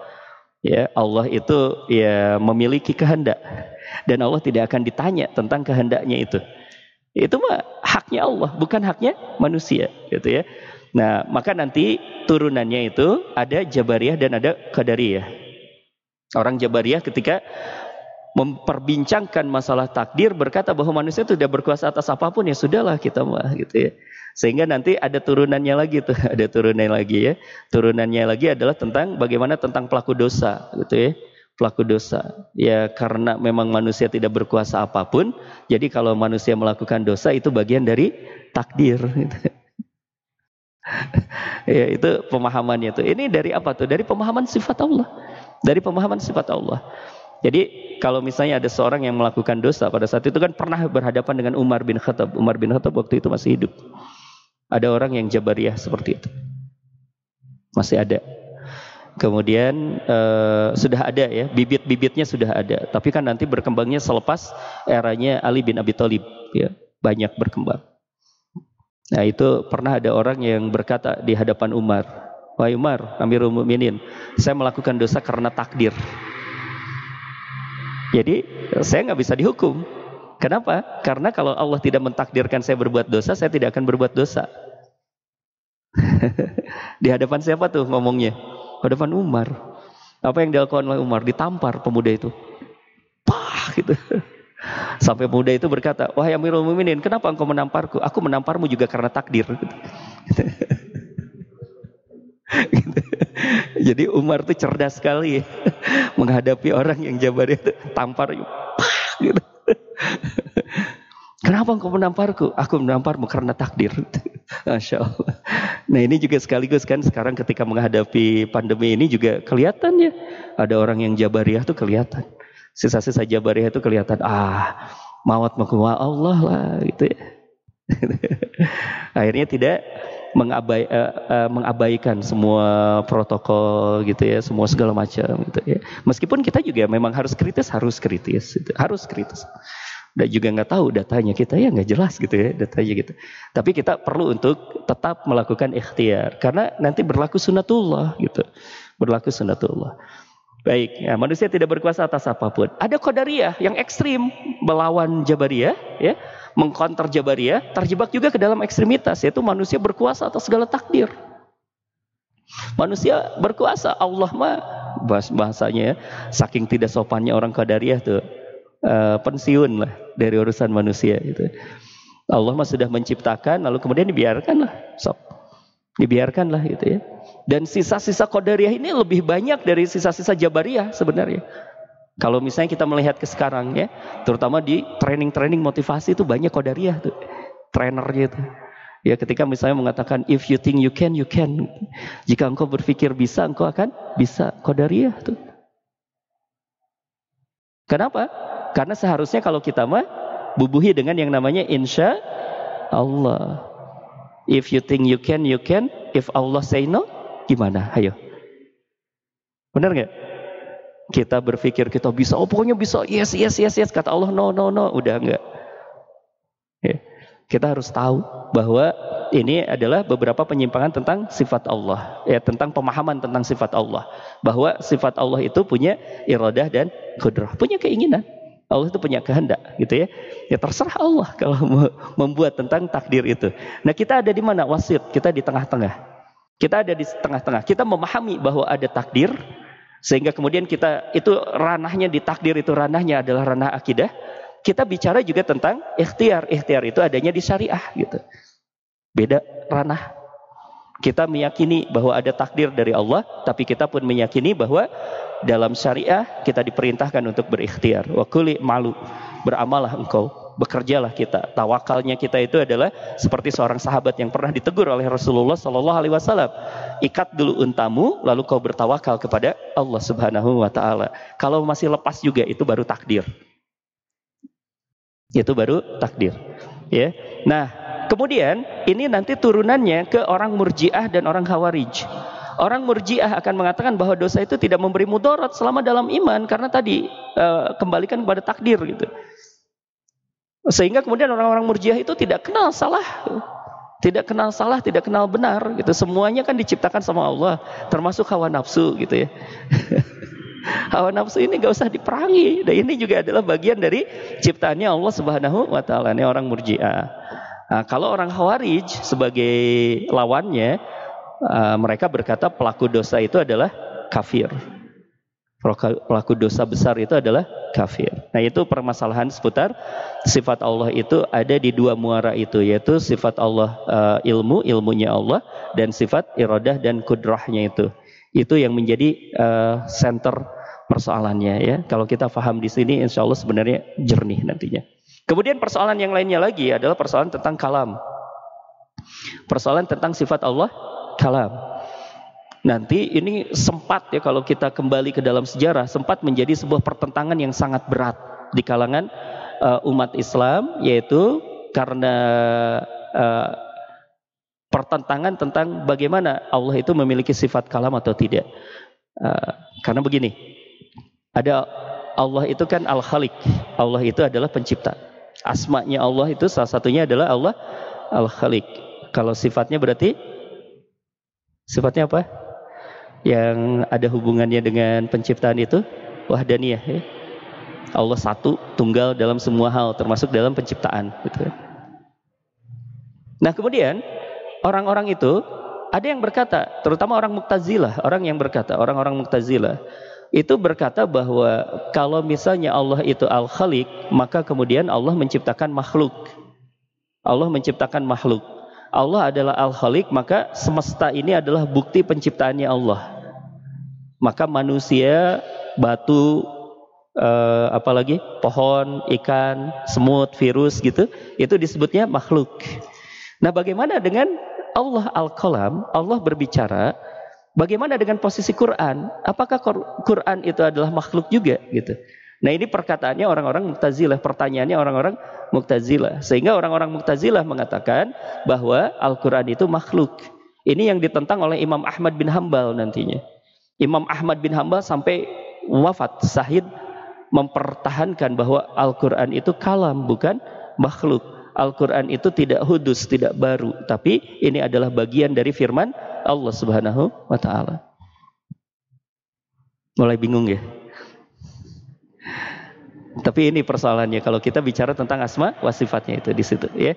Ya, Allah itu ya memiliki kehendak dan Allah tidak akan ditanya tentang kehendaknya itu. Itu mah haknya Allah, bukan haknya manusia, gitu ya. Nah, maka nanti turunannya itu ada Jabariyah dan ada Qadariyah. Orang Jabariyah ketika memperbincangkan masalah takdir berkata bahwa manusia itu tidak berkuasa atas apa pun ya sudahlah kita mah gitu ya. Sehingga nanti ada turunannya lagi tuh, ada turunannya lagi ya. Turunannya lagi adalah tentang bagaimana tentang pelaku dosa gitu ya pelaku dosa. Ya karena memang manusia tidak berkuasa apa pun, jadi kalau manusia melakukan dosa itu bagian dari takdir. ya itu pemahamannya tuh. Ini dari apa tuh? Dari pemahaman sifat Allah. Dari pemahaman sifat Allah. Jadi kalau misalnya ada seorang yang melakukan dosa pada saat itu kan pernah berhadapan dengan Umar bin Khattab. Umar bin Khattab waktu itu masih hidup. Ada orang yang jabariyah seperti itu. Masih ada. Kemudian uh, sudah ada ya, bibit-bibitnya sudah ada. Tapi kan nanti berkembangnya selepas eranya Ali bin Abi Thalib ya, banyak berkembang. Nah, itu pernah ada orang yang berkata di hadapan Umar, "Wahai Umar, Amirul Mukminin, saya melakukan dosa karena takdir." Jadi, saya nggak bisa dihukum. Kenapa? Karena kalau Allah tidak mentakdirkan saya berbuat dosa, saya tidak akan berbuat dosa. di hadapan siapa tuh ngomongnya? Hadapan Umar. Apa yang dilakukan oleh Umar? Ditampar pemuda itu. Pah gitu. Sampai pemuda itu berkata, wahai Amirul Muminin, kenapa engkau menamparku? Aku menamparmu juga karena takdir. Jadi Umar itu cerdas sekali menghadapi orang yang jabar itu tampar gitu. Kenapa engkau menamparku? Aku menamparmu karena takdir. Masya Allah. Nah ini juga sekaligus kan sekarang ketika menghadapi pandemi ini juga kelihatan ya. Ada orang yang jabariah tuh kelihatan. Sisa-sisa jabariah itu kelihatan. Ah mawat makuwa Allah lah gitu ya. Akhirnya tidak mengabai, uh, uh, mengabaikan semua protokol gitu ya, semua segala macam gitu ya. Meskipun kita juga memang harus kritis, harus kritis, gitu. harus kritis dan juga nggak tahu datanya kita ya nggak jelas gitu ya datanya gitu. Tapi kita perlu untuk tetap melakukan ikhtiar karena nanti berlaku sunatullah gitu. Berlaku sunatullah. Baik, ya, manusia tidak berkuasa atas apa pun. Ada kodariyah yang ekstrim melawan jabariyah, ya, mengkonter jabariyah, terjebak juga ke dalam ekstremitas, yaitu manusia berkuasa atas segala takdir. Manusia berkuasa, Allah mah bahasanya ya, saking tidak sopannya orang kodariyah tuh uh, pensiun lah dari urusan manusia itu. Allah mah sudah menciptakan lalu kemudian dibiarkan lah, sok. Dibiarkan lah gitu ya. Dan sisa-sisa Qadariyah ini lebih banyak dari sisa-sisa Jabariyah sebenarnya. Kalau misalnya kita melihat ke sekarang ya, terutama di training-training motivasi itu banyak Qadariyah tuh. Trainernya itu. Ya ketika misalnya mengatakan if you think you can, you can. Jika engkau berpikir bisa, engkau akan bisa. Qadariyah tuh. Kenapa? Karena seharusnya kalau kita mah bubuhi dengan yang namanya insya Allah. If you think you can, you can. If Allah say no, gimana? Ayo. Benar nggak? Kita berpikir kita bisa, oh pokoknya bisa, yes, yes, yes, yes. Kata Allah, no, no, no. Udah enggak. Ya. Kita harus tahu bahwa ini adalah beberapa penyimpangan tentang sifat Allah. Ya, tentang pemahaman tentang sifat Allah. Bahwa sifat Allah itu punya iradah dan kudrah. Punya keinginan. Allah itu punya kehendak gitu ya. Ya terserah Allah kalau membuat tentang takdir itu. Nah kita ada di mana? Wasit. Kita di tengah-tengah. Kita ada di tengah-tengah. Kita memahami bahwa ada takdir. Sehingga kemudian kita itu ranahnya di takdir itu ranahnya adalah ranah akidah. Kita bicara juga tentang ikhtiar. Ikhtiar itu adanya di syariah gitu. Beda ranah. Kita meyakini bahwa ada takdir dari Allah, tapi kita pun meyakini bahwa dalam syariah kita diperintahkan untuk berikhtiar. Wa kuli malu. Beramalah engkau, bekerjalah kita. Tawakalnya kita itu adalah seperti seorang sahabat yang pernah ditegur oleh Rasulullah Sallallahu Alaihi Wasallam. Ikat dulu untamu, lalu kau bertawakal kepada Allah Subhanahu Wa Taala. Kalau masih lepas juga itu baru takdir. Itu baru takdir. Ya. Nah, kemudian ini nanti turunannya ke orang murjiah dan orang khawarij. Orang murjiah akan mengatakan bahwa dosa itu tidak memberi mudarat selama dalam iman karena tadi uh, kembalikan kepada takdir gitu. Sehingga kemudian orang-orang murjiah itu tidak kenal salah. Tidak kenal salah, tidak kenal benar gitu. Semuanya kan diciptakan sama Allah, termasuk hawa nafsu gitu ya. hawa nafsu ini gak usah diperangi. Dan ini juga adalah bagian dari ciptaannya Allah Subhanahu wa taala. Ini orang murjiah. Nah, kalau orang khawarij sebagai lawannya uh, mereka berkata pelaku dosa itu adalah kafir. Pelaku dosa besar itu adalah kafir. Nah itu permasalahan seputar sifat Allah itu ada di dua muara itu yaitu sifat Allah uh, ilmu ilmunya Allah dan sifat iradah dan kudrahnya itu. Itu yang menjadi uh, center persoalannya ya. Kalau kita paham di sini insya Allah sebenarnya jernih nantinya. Kemudian persoalan yang lainnya lagi adalah persoalan tentang kalam. Persoalan tentang sifat Allah kalam. Nanti ini sempat ya kalau kita kembali ke dalam sejarah sempat menjadi sebuah pertentangan yang sangat berat di kalangan uh, umat Islam yaitu karena uh, pertentangan tentang bagaimana Allah itu memiliki sifat kalam atau tidak. Uh, karena begini, ada Allah itu kan Al-Khaliq. Allah itu adalah pencipta. Asmanya Allah itu salah satunya adalah Allah Al-Khaliq. Kalau sifatnya berarti Sifatnya apa? Yang ada hubungannya dengan penciptaan itu wahdaniyah ya. Allah satu, tunggal dalam semua hal termasuk dalam penciptaan gitu. Nah, kemudian orang-orang itu ada yang berkata, terutama orang Mu'tazilah, orang yang berkata, orang-orang Mu'tazilah itu berkata bahwa kalau misalnya Allah itu Al-Khaliq, maka kemudian Allah menciptakan makhluk. Allah menciptakan makhluk. Allah adalah Al-Khaliq, maka semesta ini adalah bukti penciptaannya Allah. Maka manusia, batu, eh, apalagi pohon, ikan, semut, virus gitu, itu disebutnya makhluk. Nah, bagaimana dengan Allah Al-Qalam? Allah berbicara, bagaimana dengan posisi Quran? Apakah Quran itu adalah makhluk juga gitu? Nah, ini perkataannya orang-orang Mu'tazilah, pertanyaannya orang-orang Mu'tazilah. Sehingga orang-orang Mu'tazilah mengatakan bahwa Al-Qur'an itu makhluk. Ini yang ditentang oleh Imam Ahmad bin Hambal nantinya. Imam Ahmad bin Hambal sampai wafat sahid mempertahankan bahwa Al-Quran itu kalam bukan makhluk. Al-Quran itu tidak hudus, tidak baru. Tapi ini adalah bagian dari firman Allah subhanahu wa ta'ala. Mulai bingung ya? Tapi ini persoalannya kalau kita bicara tentang asma wasifatnya itu di situ ya.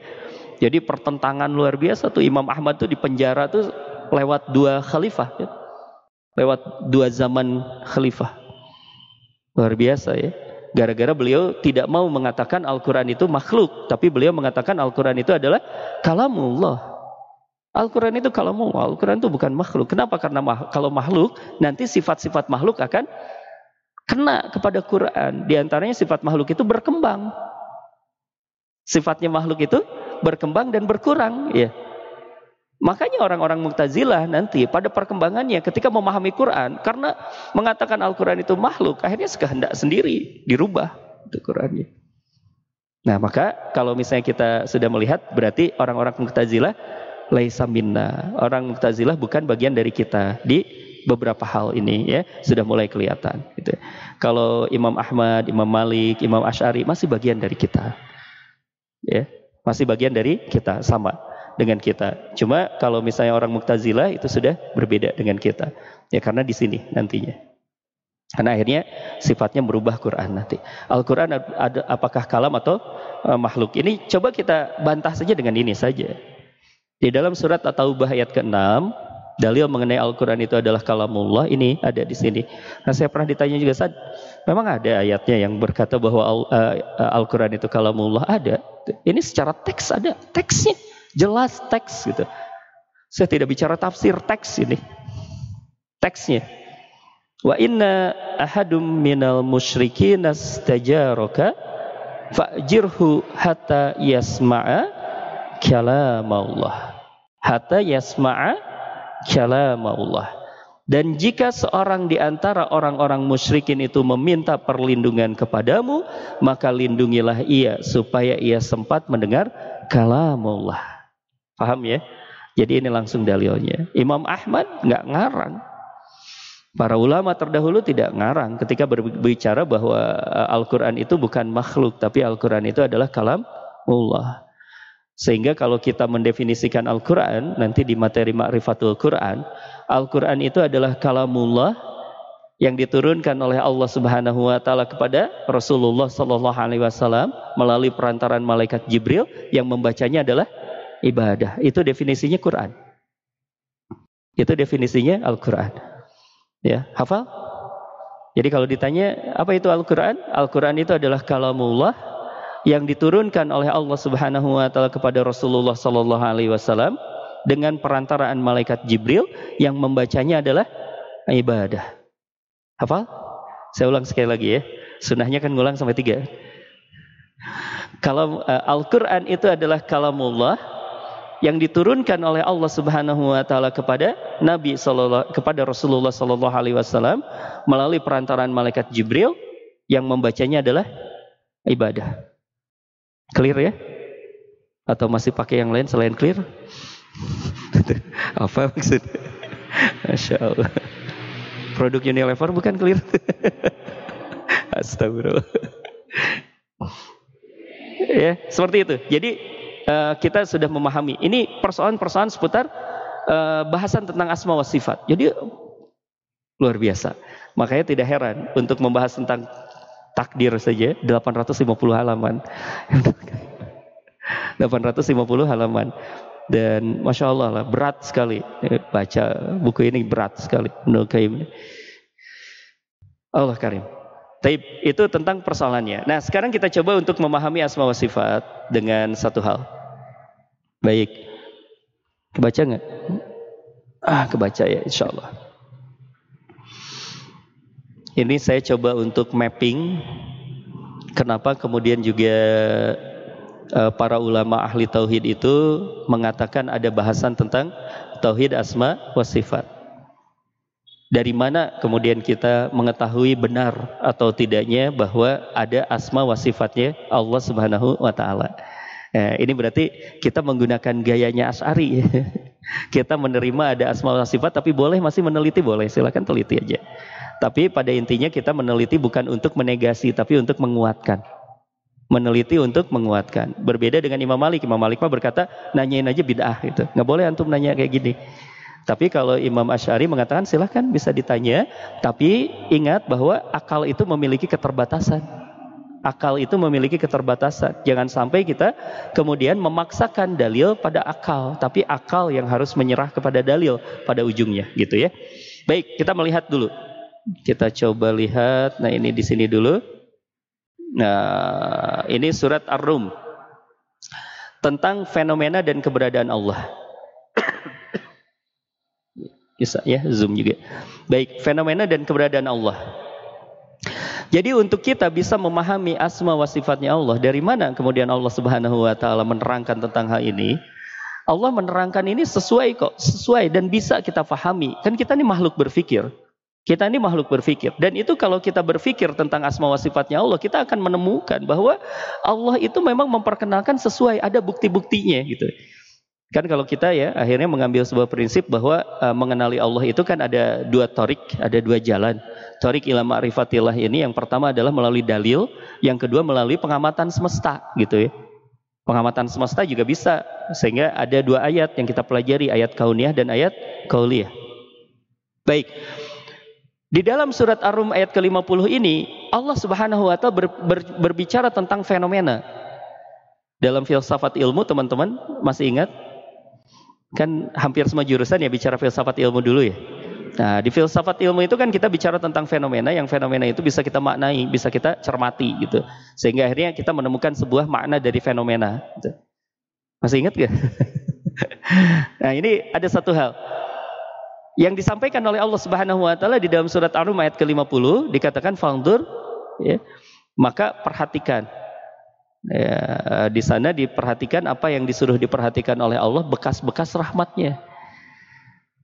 Jadi pertentangan luar biasa tuh Imam Ahmad tuh di penjara tuh lewat dua khalifah ya. Lewat dua zaman khalifah. Luar biasa ya. Gara-gara beliau tidak mau mengatakan Al-Quran itu makhluk. Tapi beliau mengatakan Al-Quran itu adalah kalamullah. Al-Quran itu kalamullah. Al-Quran itu bukan makhluk. Kenapa? Karena mah, kalau makhluk, nanti sifat-sifat makhluk akan kena kepada Quran. Di antaranya sifat makhluk itu berkembang. Sifatnya makhluk itu berkembang dan berkurang. Ya. Makanya orang-orang Mu'tazilah nanti pada perkembangannya ketika memahami Quran karena mengatakan Al-Quran itu makhluk, akhirnya sekehendak sendiri dirubah itu Qurannya. Nah, maka kalau misalnya kita sudah melihat berarti orang-orang Mu'tazilah laisa minna. Orang Mu'tazilah bukan bagian dari kita di beberapa hal ini ya sudah mulai kelihatan gitu. Kalau Imam Ahmad, Imam Malik, Imam Ash'ari masih bagian dari kita. Ya, masih bagian dari kita sama dengan kita. Cuma kalau misalnya orang Mu'tazilah itu sudah berbeda dengan kita. Ya karena di sini nantinya. Karena akhirnya sifatnya merubah Quran nanti. Al-Quran ada apakah kalam atau uh, makhluk? Ini coba kita bantah saja dengan ini saja. Di dalam surat At-Taubah ayat ke-6, dalil mengenai Al-Quran itu adalah kalamullah, ini ada di sini. Nah saya pernah ditanya juga, saat memang ada ayatnya yang berkata bahwa uh, Al-Quran itu kalamullah? Ada. Ini secara teks ada, teksnya. Jelas teks gitu. Saya tidak bicara tafsir teks ini. Teksnya. Wa inna ahadum minal musyrikin astajaraka fa'jirhu hatta yasma'a kalam Allah. Hatta yasma'a kalam Allah. Dan jika seorang di antara orang-orang musyrikin itu meminta perlindungan kepadamu, maka lindungilah ia supaya ia sempat mendengar kalamullah. Paham ya? Jadi ini langsung dalilnya. Imam Ahmad nggak ngarang. Para ulama terdahulu tidak ngarang ketika berbicara bahwa eh, Al-Quran itu bukan makhluk, tapi Al-Quran itu adalah kalam Allah. Sehingga kalau kita mendefinisikan Al-Quran, nanti di materi Ma'rifatul Quran, Al-Quran itu adalah kalamullah yang diturunkan oleh Allah Subhanahu wa taala kepada Rasulullah sallallahu alaihi wasallam melalui perantaran malaikat Jibril yang membacanya adalah ibadah. Itu definisinya Quran. Itu definisinya Al-Quran. Ya, hafal? Jadi kalau ditanya apa itu Al-Quran? Al-Quran itu adalah kalamullah yang diturunkan oleh Allah Subhanahu wa taala kepada Rasulullah sallallahu alaihi wasallam dengan perantaraan malaikat Jibril yang membacanya adalah ibadah. Hafal? Saya ulang sekali lagi ya. Sunnahnya kan ngulang sampai tiga. Kalau uh, Al-Quran itu adalah kalamullah yang diturunkan oleh Allah Subhanahu wa taala kepada Nabi sallallahu kepada Rasulullah sallallahu alaihi wasallam melalui perantaraan malaikat Jibril yang membacanya adalah ibadah. Clear ya? Atau masih pakai yang lain selain clear? Apa maksudnya? Masya Allah. Produk Unilever bukan clear? Astagfirullah. ya, seperti itu. Jadi Eh, kita sudah memahami. Ini persoalan-persoalan seputar uh, bahasan tentang asma wa sifat. Jadi luar biasa. Makanya tidak heran untuk membahas tentang takdir saja 850 halaman. 850 halaman. dan masya Allah lah berat sekali eh, baca buku ini berat sekali Allah Karim. Taib itu tentang persoalannya. Nah sekarang kita coba untuk memahami asma wa sifat dengan satu hal. Baik, kebaca nggak? Ah kebaca ya insya Allah. Ini saya coba untuk mapping kenapa kemudian juga uh, para ulama ahli tauhid itu mengatakan ada bahasan tentang tauhid asma wa sifat. Dari mana kemudian kita mengetahui benar atau tidaknya bahwa ada asma wa sifatnya Allah Subhanahu wa taala. Nah, ini berarti kita menggunakan gayanya As'ari. kita menerima ada asma wa sifat tapi boleh masih meneliti boleh, silakan teliti aja. Tapi pada intinya kita meneliti bukan untuk menegasi tapi untuk menguatkan meneliti untuk menguatkan. Berbeda dengan Imam Malik. Imam Malik mah berkata, nanyain aja bid'ah gitu. Nggak boleh antum nanya kayak gini. Tapi kalau Imam Ash'ari mengatakan silahkan bisa ditanya, tapi ingat bahwa akal itu memiliki keterbatasan. Akal itu memiliki keterbatasan. Jangan sampai kita kemudian memaksakan dalil pada akal, tapi akal yang harus menyerah kepada dalil pada ujungnya, gitu ya. Baik, kita melihat dulu. Kita coba lihat. Nah, ini di sini dulu. Nah, ini surat Ar-Rum tentang fenomena dan keberadaan Allah. Bisa ya, zoom juga. Baik, fenomena dan keberadaan Allah. Jadi untuk kita bisa memahami asma wa sifatnya Allah, dari mana kemudian Allah Subhanahu wa taala menerangkan tentang hal ini? Allah menerangkan ini sesuai kok, sesuai dan bisa kita pahami. Kan kita ini makhluk berpikir. Kita ini makhluk berpikir. Dan itu kalau kita berpikir tentang asma wa sifatnya Allah, kita akan menemukan bahwa Allah itu memang memperkenalkan sesuai, ada bukti-buktinya gitu. Kan kalau kita ya akhirnya mengambil sebuah prinsip bahwa uh, mengenali Allah itu kan ada dua torik, ada dua jalan. Torik ila ma'rifatillah ini yang pertama adalah melalui dalil, yang kedua melalui pengamatan semesta gitu ya. Pengamatan semesta juga bisa sehingga ada dua ayat yang kita pelajari, ayat kauniyah dan ayat kauliyah. Baik. Di dalam surat Ar-Rum ayat ke-50 ini, Allah Subhanahu wa taala ber, ber, berbicara tentang fenomena. Dalam filsafat ilmu, teman-teman masih ingat? Kan hampir semua jurusan ya bicara filsafat ilmu dulu ya. Nah, di filsafat ilmu itu kan kita bicara tentang fenomena, yang fenomena itu bisa kita maknai, bisa kita cermati gitu. Sehingga akhirnya kita menemukan sebuah makna dari fenomena. Gitu. Masih ingat gak? nah, ini ada satu hal yang disampaikan oleh Allah Subhanahu wa taala di dalam surat Ar-Rum ayat ke-50 dikatakan fangdur ya, maka perhatikan. Ya, di sana diperhatikan apa yang disuruh diperhatikan oleh Allah bekas-bekas rahmatnya.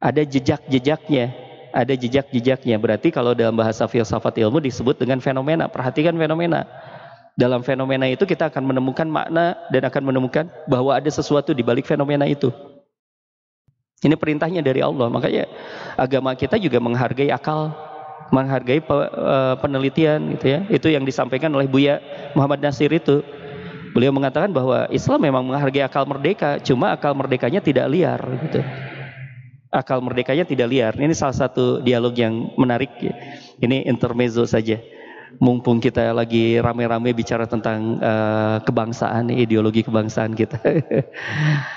Ada jejak-jejaknya, ada jejak-jejaknya. Berarti kalau dalam bahasa filsafat ilmu disebut dengan fenomena. Perhatikan fenomena. Dalam fenomena itu kita akan menemukan makna dan akan menemukan bahwa ada sesuatu di balik fenomena itu. Ini perintahnya dari Allah. Makanya agama kita juga menghargai akal, menghargai eh, penelitian gitu ya. Itu yang disampaikan oleh Buya Muhammad Nasir itu. Beliau mengatakan bahwa Islam memang menghargai akal merdeka, cuma akal merdekanya tidak liar gitu. Akal merdekanya tidak liar. Ini salah satu dialog yang menarik. Ya. Ini intermezzo saja. Mumpung kita lagi rame-rame bicara tentang uh, kebangsaan, ideologi kebangsaan kita.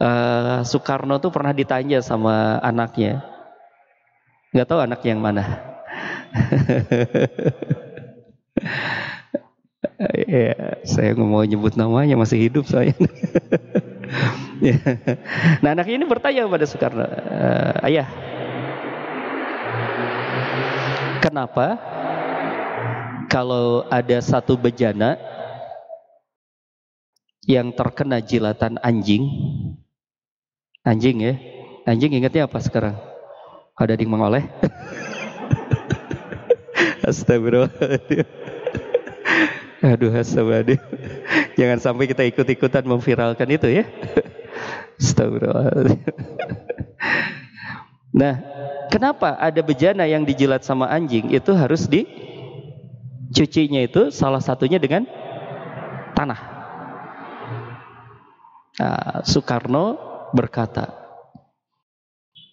uh, Soekarno tuh pernah ditanya sama anaknya. Nggak tahu anak yang mana. ya, saya nggak mau nyebut namanya masih hidup saya. Ya. nah anak ini bertanya kepada Soekarno, uh, ayah, kenapa kalau ada satu bejana yang terkena jilatan anjing, Anjing ya. Anjing ingatnya apa sekarang? Ada ding mengoleh. Astagfirullahaladzim. Aduh astagfirullahaladzim. Jangan sampai kita ikut-ikutan memviralkan itu ya. Astagfirullahaladzim. Nah, kenapa ada bejana yang dijilat sama anjing itu harus dicucinya itu salah satunya dengan tanah. Nah, Soekarno berkata,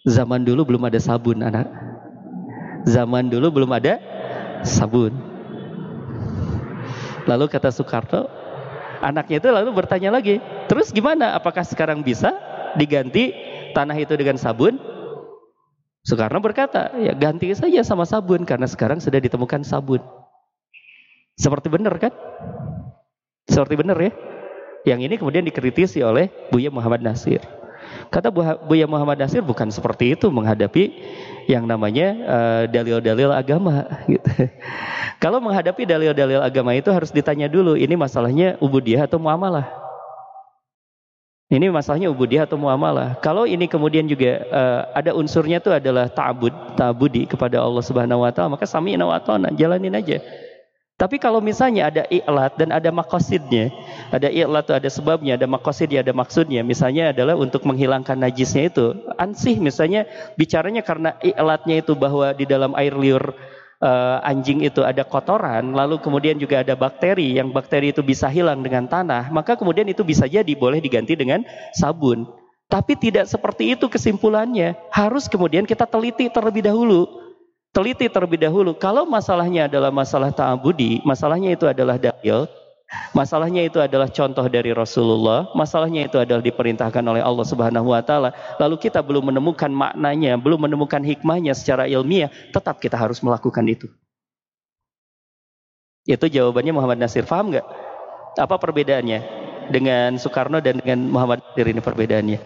zaman dulu belum ada sabun anak. Zaman dulu belum ada sabun. Lalu kata Soekarno, anaknya itu lalu bertanya lagi, terus gimana? Apakah sekarang bisa? diganti tanah itu dengan sabun? Soekarno berkata, ya ganti saja sama sabun karena sekarang sudah ditemukan sabun. Seperti benar kan? Seperti benar ya? Yang ini kemudian dikritisi oleh Buya Muhammad Nasir. Kata Buya Muhammad Nasir bukan seperti itu menghadapi yang namanya eh, dalil-dalil uh, agama. Gitu. Kalau menghadapi dalil-dalil agama itu harus ditanya dulu, ini masalahnya ubudiyah atau muamalah. Ini masalahnya ubudiyah atau muamalah. Kalau ini kemudian juga uh, ada unsurnya itu adalah ta'bud, ta'budi kepada Allah Subhanahu wa taala, maka sami'na wa jalanin aja. Tapi kalau misalnya ada i'lat dan ada makosidnya, ada i'lat itu ada sebabnya, ada makosidnya, ada maksudnya. Misalnya adalah untuk menghilangkan najisnya itu. Ansih misalnya bicaranya karena i'latnya itu bahwa di dalam air liur uh, anjing itu ada kotoran, lalu kemudian juga ada bakteri, yang bakteri itu bisa hilang dengan tanah, maka kemudian itu bisa jadi boleh diganti dengan sabun. Tapi tidak seperti itu kesimpulannya. Harus kemudian kita teliti terlebih dahulu teliti terlebih dahulu. Kalau masalahnya adalah masalah ta'abudi, masalahnya itu adalah dalil, masalahnya itu adalah contoh dari Rasulullah, masalahnya itu adalah diperintahkan oleh Allah Subhanahu wa taala, lalu kita belum menemukan maknanya, belum menemukan hikmahnya secara ilmiah, tetap kita harus melakukan itu. Itu jawabannya Muhammad Nasir. Paham nggak? Apa perbedaannya dengan Soekarno dan dengan Muhammad Nasir ini perbedaannya?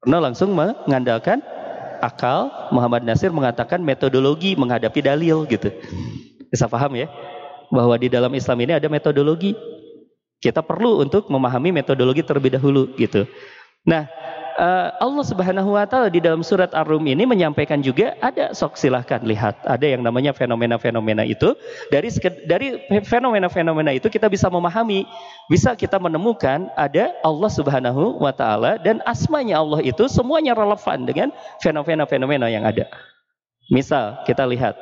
Karena langsung mengandalkan akal, Muhammad Nasir mengatakan metodologi menghadapi dalil gitu. Bisa paham ya? Bahwa di dalam Islam ini ada metodologi. Kita perlu untuk memahami metodologi terlebih dahulu gitu. Nah, uh, Allah Subhanahu wa taala di dalam surat Ar-Rum ini menyampaikan juga ada sok silahkan lihat ada yang namanya fenomena-fenomena itu dari dari fenomena-fenomena itu kita bisa memahami bisa kita menemukan ada Allah Subhanahu wa taala dan asmanya Allah itu semuanya relevan dengan fenomena-fenomena yang ada. Misal kita lihat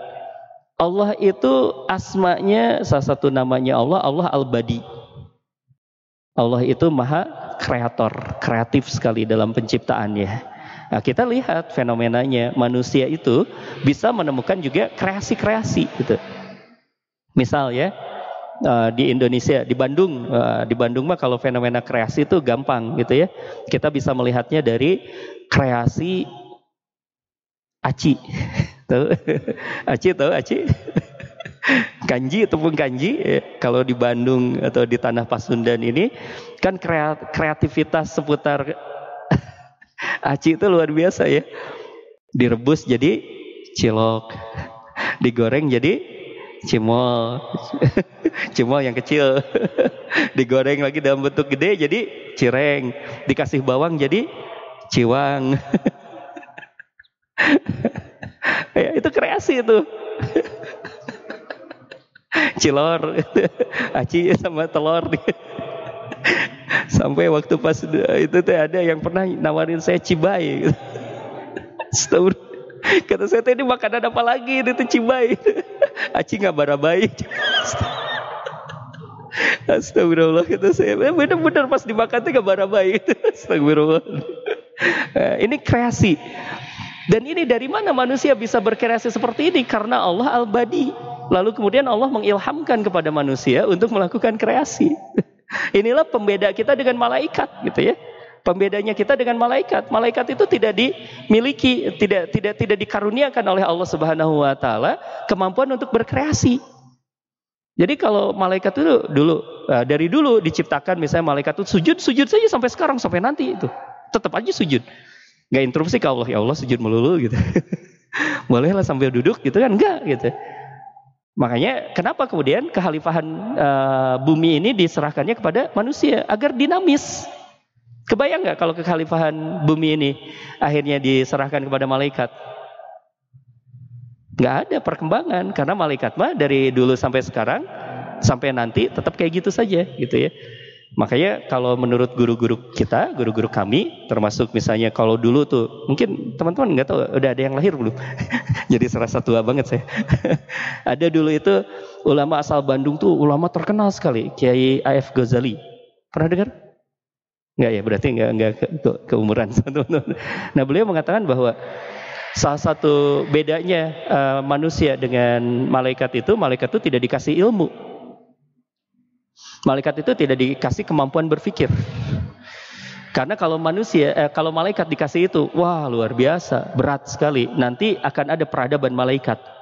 Allah itu asmanya salah satu namanya Allah Allah Al-Badi. Allah itu maha kreator, kreatif sekali dalam penciptaannya. Nah, kita lihat fenomenanya manusia itu bisa menemukan juga kreasi-kreasi gitu. Misal ya uh, di Indonesia di Bandung uh, di Bandung mah kalau fenomena kreasi itu gampang gitu ya. Kita bisa melihatnya dari kreasi aci. Tuh. aci tahu aci? Kanji ataupun kanji ya, kalau di Bandung atau di tanah Pasundan ini kan kreativitas seputar aci itu luar biasa ya. Direbus jadi cilok, digoreng jadi cimol, cimol yang kecil, digoreng lagi dalam bentuk gede jadi cireng, dikasih bawang jadi ciwang. ya, itu kreasi itu cilor. Aci sama telur sampai waktu pas itu tuh ada yang pernah nawarin saya cibai. Setahun kata saya ini makanan apa lagi? Itu cibai. Aci nggak barabai. Astagfirullah kata saya. Benar-benar pas dimakan tuh gak barabai. Astagfirullah. Ini kreasi. Dan ini dari mana manusia bisa berkreasi seperti ini? Karena Allah al-badi Lalu kemudian Allah mengilhamkan kepada manusia untuk melakukan kreasi. Inilah pembeda kita dengan malaikat gitu ya. Pembedanya kita dengan malaikat. Malaikat itu tidak dimiliki, tidak tidak tidak dikaruniakan oleh Allah Subhanahu wa taala kemampuan untuk berkreasi. Jadi kalau malaikat itu dulu eh, dari dulu diciptakan misalnya malaikat itu sujud sujud saja sampai sekarang sampai nanti itu tetap aja sujud. Gak interupsi ke Allah ya Allah sujud melulu gitu. Bolehlah sambil duduk gitu kan enggak gitu. Makanya kenapa kemudian kehalifahan uh, bumi ini diserahkannya kepada manusia agar dinamis. Kebayang nggak kalau kekhalifahan bumi ini akhirnya diserahkan kepada malaikat? Nggak ada perkembangan karena malaikat mah dari dulu sampai sekarang sampai nanti tetap kayak gitu saja gitu ya. Makanya kalau menurut guru-guru kita, guru-guru kami, termasuk misalnya kalau dulu tuh, mungkin teman-teman nggak tahu, udah ada yang lahir belum? Jadi serasa tua banget saya. ada dulu itu ulama asal Bandung tuh ulama terkenal sekali, Kiai A.F. Ghazali. Pernah dengar? Enggak ya, berarti enggak enggak ke, ke, keumuran. nah beliau mengatakan bahwa salah satu bedanya uh, manusia dengan malaikat itu, malaikat itu tidak dikasih ilmu, Malaikat itu tidak dikasih kemampuan berpikir. Karena kalau manusia, eh, kalau malaikat dikasih itu, wah luar biasa, berat sekali. Nanti akan ada peradaban malaikat.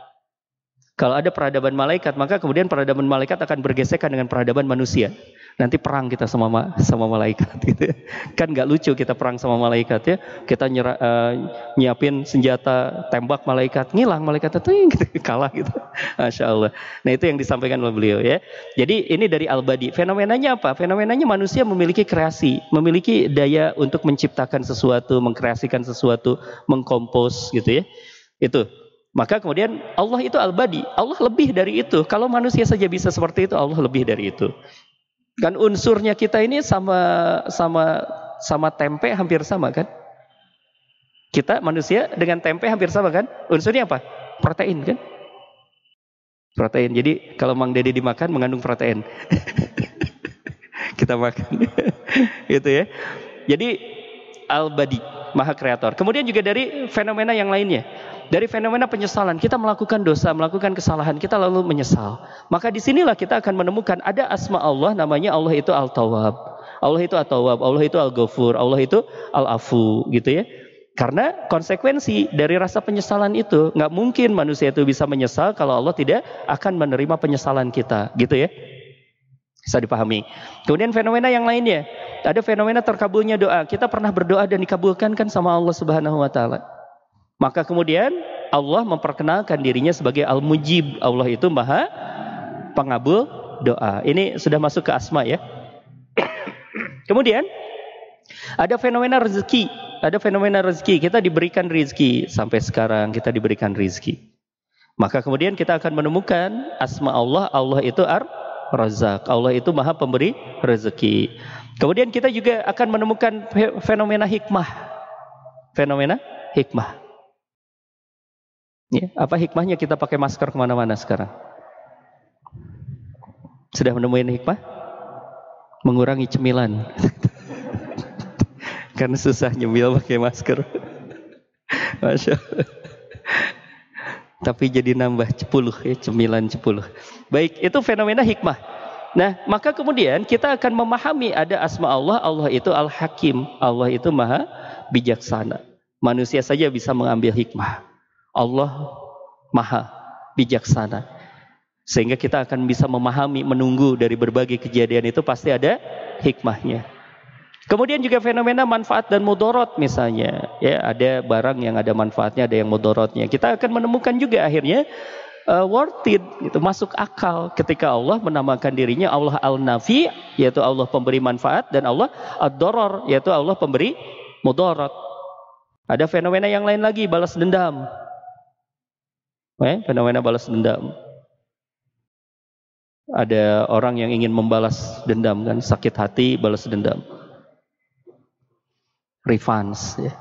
Kalau ada peradaban malaikat, maka kemudian peradaban malaikat akan bergesekan dengan peradaban manusia nanti perang kita sama sama malaikat gitu. Ya. Kan nggak lucu kita perang sama malaikat ya. Kita nyera, uh, nyiapin senjata tembak malaikat, ngilang malaikat itu gitu, kalah gitu. Masya Allah. Nah itu yang disampaikan oleh beliau ya. Jadi ini dari Al-Badi. Fenomenanya apa? Fenomenanya manusia memiliki kreasi, memiliki daya untuk menciptakan sesuatu, mengkreasikan sesuatu, mengkompos gitu ya. Itu maka kemudian Allah itu al-badi. Allah lebih dari itu. Kalau manusia saja bisa seperti itu, Allah lebih dari itu. Kan unsurnya kita ini sama sama sama tempe hampir sama kan? Kita manusia dengan tempe hampir sama kan? Unsurnya apa? Protein kan? Protein. Jadi kalau Mang Dede dimakan mengandung protein. kita makan. gitu ya. Jadi al-badi, maha kreator. Kemudian juga dari fenomena yang lainnya. Dari fenomena penyesalan, kita melakukan dosa, melakukan kesalahan, kita lalu menyesal. Maka di sinilah kita akan menemukan ada asma Allah, namanya Allah itu Al-Tawwab. Allah itu Al-Tawwab, Allah itu Al-Ghafur, Allah itu Al-Afu, gitu ya. Karena konsekuensi dari rasa penyesalan itu, nggak mungkin manusia itu bisa menyesal kalau Allah tidak akan menerima penyesalan kita, gitu ya. Bisa dipahami. Kemudian fenomena yang lainnya, ada fenomena terkabulnya doa. Kita pernah berdoa dan dikabulkan kan sama Allah Subhanahu wa taala. Maka kemudian Allah memperkenalkan dirinya sebagai Al-Mujib. Allah itu maha pengabul doa. Ini sudah masuk ke asma ya. kemudian ada fenomena rezeki. Ada fenomena rezeki. Kita diberikan rezeki. Sampai sekarang kita diberikan rezeki. Maka kemudian kita akan menemukan asma Allah. Allah itu Ar-Razak. Allah itu maha pemberi rezeki. Kemudian kita juga akan menemukan fenomena hikmah. Fenomena hikmah. Ya, apa hikmahnya kita pakai masker ke mana-mana sekarang? Sudah menemukan hikmah? Mengurangi cemilan. Karena susah nyemil pakai masker. Masya Allah. Tapi jadi nambah cepuluh ya, cemilan cepuluh. Baik, itu fenomena hikmah. Nah, maka kemudian kita akan memahami ada asma Allah, Allah itu Al-Hakim, Allah itu Maha bijaksana. Manusia saja bisa mengambil hikmah. Allah maha bijaksana. Sehingga kita akan bisa memahami, menunggu dari berbagai kejadian itu pasti ada hikmahnya. Kemudian juga fenomena manfaat dan mudorot misalnya. Ya, ada barang yang ada manfaatnya, ada yang mudorotnya. Kita akan menemukan juga akhirnya uh, worth it, itu masuk akal ketika Allah menamakan dirinya Allah Al-Nafi, yaitu Allah pemberi manfaat, dan Allah Ad-Doror, yaitu Allah pemberi mudorot. Ada fenomena yang lain lagi, balas dendam. Eh, fenomena balas dendam. Ada orang yang ingin membalas dendam kan, sakit hati balas dendam. Revenge ya.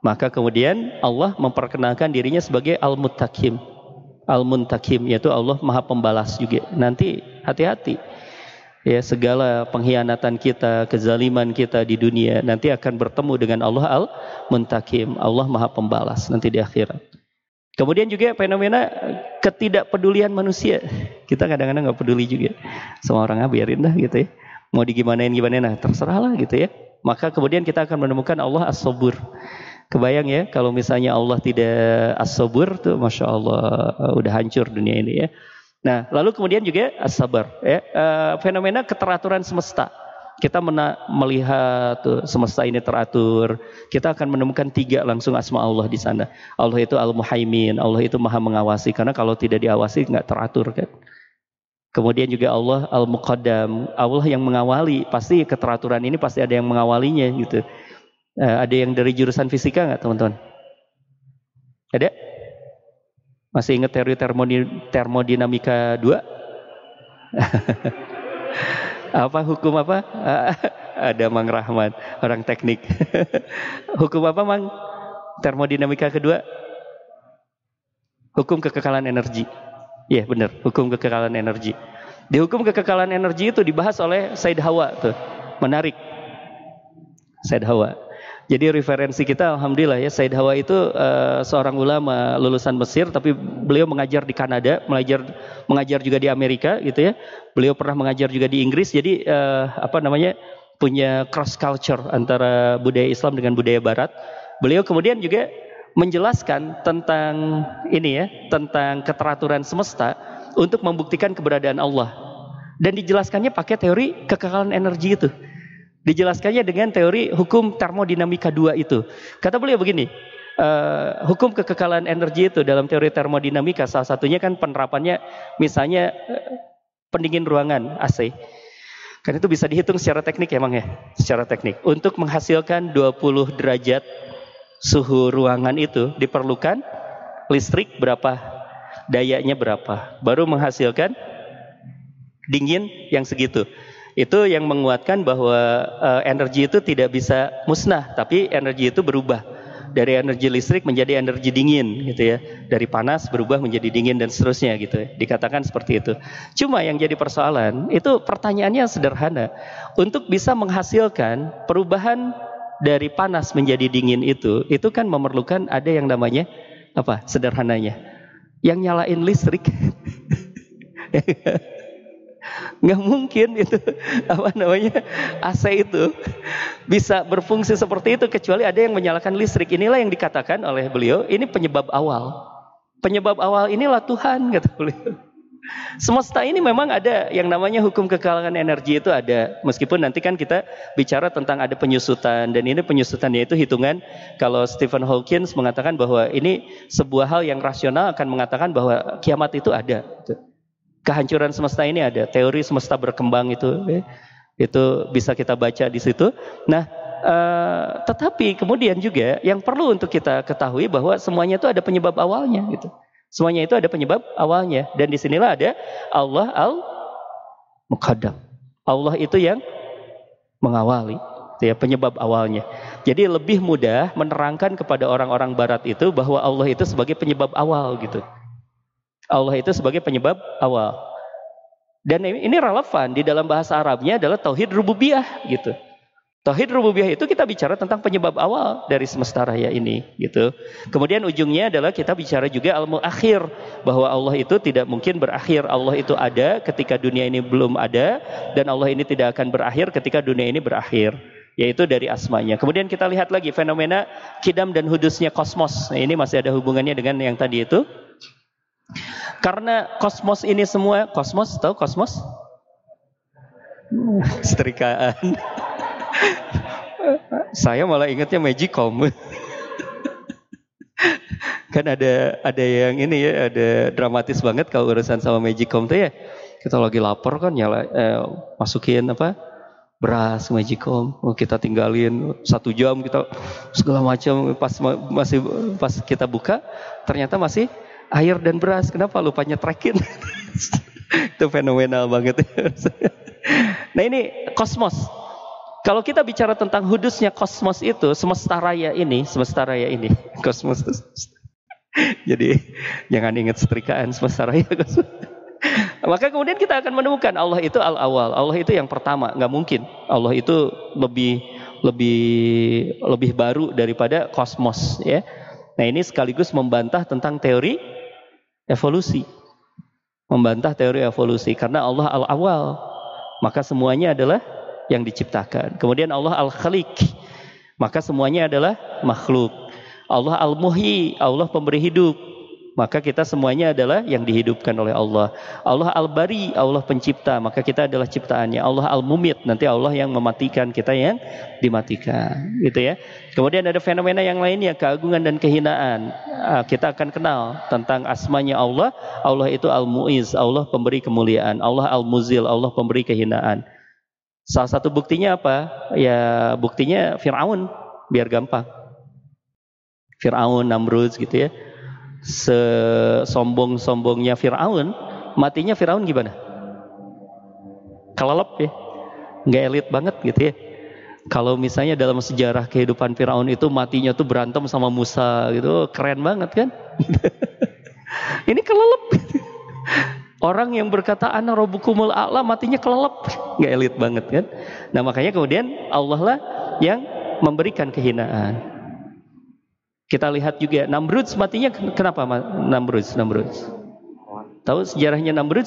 Maka kemudian Allah memperkenalkan dirinya sebagai Al-Muttakim. Al-Muntakim yaitu Allah Maha Pembalas juga. Nanti hati-hati. Ya, segala pengkhianatan kita, kezaliman kita di dunia nanti akan bertemu dengan Allah Al-Muntakim. Allah Maha Pembalas nanti di akhirat. Kemudian juga fenomena ketidakpedulian manusia. Kita kadang-kadang nggak peduli juga sama orang ah biarin dah gitu ya. Mau digimanain gimana nah terserah lah gitu ya. Maka kemudian kita akan menemukan Allah as-sabur. Kebayang ya kalau misalnya Allah tidak as-sabur tuh Masya Allah udah hancur dunia ini ya. Nah lalu kemudian juga as-sabar ya. Uh, fenomena keteraturan semesta kita mena melihat tuh, semesta ini teratur, kita akan menemukan tiga langsung asma Allah di sana. Allah itu Al-Muhaimin, Allah itu Maha mengawasi karena kalau tidak diawasi nggak teratur kan. Kemudian juga Allah Al-Muqaddam, Allah yang mengawali, pasti keteraturan ini pasti ada yang mengawalinya gitu. Uh, ada yang dari jurusan fisika nggak teman-teman? Ada? Masih ingat teori termodinamika 2? apa hukum apa? Ada Mang Rahman, orang teknik. hukum apa Mang? Termodinamika kedua? Hukum kekekalan energi. Iya yeah, benar, hukum kekekalan energi. Di hukum kekekalan energi itu dibahas oleh Said Hawa tuh. Menarik. Said Hawa. Jadi referensi kita alhamdulillah ya Said Hawa itu uh, seorang ulama lulusan Mesir tapi beliau mengajar di Kanada, mengajar mengajar juga di Amerika gitu ya. Beliau pernah mengajar juga di Inggris. Jadi uh, apa namanya? punya cross culture antara budaya Islam dengan budaya Barat. Beliau kemudian juga menjelaskan tentang ini ya, tentang keteraturan semesta untuk membuktikan keberadaan Allah. Dan dijelaskannya pakai teori kekekalan energi itu. Dijelaskannya dengan teori hukum termodinamika dua itu. Kata beliau begini, uh, hukum kekekalan energi itu dalam teori termodinamika salah satunya kan penerapannya misalnya uh, pendingin ruangan AC. Kan itu bisa dihitung secara teknik emang ya, secara teknik. Untuk menghasilkan 20 derajat suhu ruangan itu diperlukan listrik berapa, dayanya berapa, baru menghasilkan dingin yang segitu. Itu yang menguatkan bahwa uh, energi itu tidak bisa musnah, tapi energi itu berubah dari energi listrik menjadi energi dingin gitu ya. Dari panas berubah menjadi dingin dan seterusnya gitu ya. Dikatakan seperti itu. Cuma yang jadi persoalan itu pertanyaannya sederhana. Untuk bisa menghasilkan perubahan dari panas menjadi dingin itu, itu kan memerlukan ada yang namanya apa? Sederhananya. Yang nyalain listrik. nggak mungkin itu apa namanya AC itu bisa berfungsi seperti itu kecuali ada yang menyalakan listrik. Inilah yang dikatakan oleh beliau ini penyebab awal. Penyebab awal inilah Tuhan kata beliau. Semesta ini memang ada yang namanya hukum kekalangan energi itu ada. Meskipun nanti kan kita bicara tentang ada penyusutan dan ini penyusutannya itu hitungan kalau Stephen Hawking mengatakan bahwa ini sebuah hal yang rasional akan mengatakan bahwa kiamat itu ada kehancuran semesta ini ada teori semesta berkembang itu ya. itu bisa kita baca di situ nah uh, tetapi kemudian juga yang perlu untuk kita ketahui bahwa semuanya itu ada penyebab awalnya gitu semuanya itu ada penyebab awalnya dan di sinilah ada Allah al mukaddam Allah itu yang mengawali ya penyebab awalnya jadi lebih mudah menerangkan kepada orang-orang barat itu bahwa Allah itu sebagai penyebab awal gitu Allah itu sebagai penyebab awal. Dan ini relevan di dalam bahasa Arabnya adalah tauhid rububiyah gitu. Tauhid rububiyah itu kita bicara tentang penyebab awal dari semesta raya ini gitu. Kemudian ujungnya adalah kita bicara juga al akhir bahwa Allah itu tidak mungkin berakhir. Allah itu ada ketika dunia ini belum ada dan Allah ini tidak akan berakhir ketika dunia ini berakhir yaitu dari asmanya. Kemudian kita lihat lagi fenomena kidam dan hudusnya kosmos. Nah, ini masih ada hubungannya dengan yang tadi itu. Karena kosmos ini semua, kosmos tahu kosmos? Setrikaan. Saya malah ingatnya Magicom. kan ada ada yang ini ya, ada dramatis banget kalau urusan sama Magicom tuh ya. Kita lagi lapar kan nyala eh, masukin apa? beras Magicom, oh, kita tinggalin satu jam kita segala macam pas masih pas kita buka ternyata masih air dan beras. Kenapa lupa nyetrekin? itu fenomenal banget. nah ini kosmos. Kalau kita bicara tentang hudusnya kosmos itu, semesta raya ini, semesta raya ini, kosmos. Jadi jangan ingat setrikaan semesta raya. Kosmos. Maka kemudian kita akan menemukan Allah itu al awal, Allah itu yang pertama, nggak mungkin. Allah itu lebih lebih lebih baru daripada kosmos, ya. Nah ini sekaligus membantah tentang teori evolusi. Membantah teori evolusi karena Allah al-awal. Maka semuanya adalah yang diciptakan. Kemudian Allah al-khaliq. Maka semuanya adalah makhluk. Allah al-muhyi, Allah pemberi hidup. Maka kita semuanya adalah yang dihidupkan oleh Allah. Allah Al-Bari, Allah pencipta, maka kita adalah ciptaannya. Allah Al-Mumit, nanti Allah yang mematikan, kita yang dimatikan. Gitu ya. Kemudian ada fenomena yang lainnya, keagungan dan kehinaan. Ah, kita akan kenal tentang asmanya Allah. Allah itu Al-Mu'iz, Allah pemberi kemuliaan. Allah Al-Muzil, Allah pemberi kehinaan. Salah satu buktinya apa? Ya buktinya Fir'aun, biar gampang. Fir'aun, Namrud gitu ya sesombong-sombongnya Firaun, matinya Firaun gimana? Kelelep ya, nggak elit banget gitu ya. Kalau misalnya dalam sejarah kehidupan Firaun itu matinya tuh berantem sama Musa gitu, keren banget kan? Ini kelelep. Orang yang berkata ana robukumul a'la matinya kelelep, nggak elit banget kan? Nah makanya kemudian Allah lah yang memberikan kehinaan. Kita lihat juga Namrud matinya kenapa Namrud? Namrud. Tahu sejarahnya Namrud?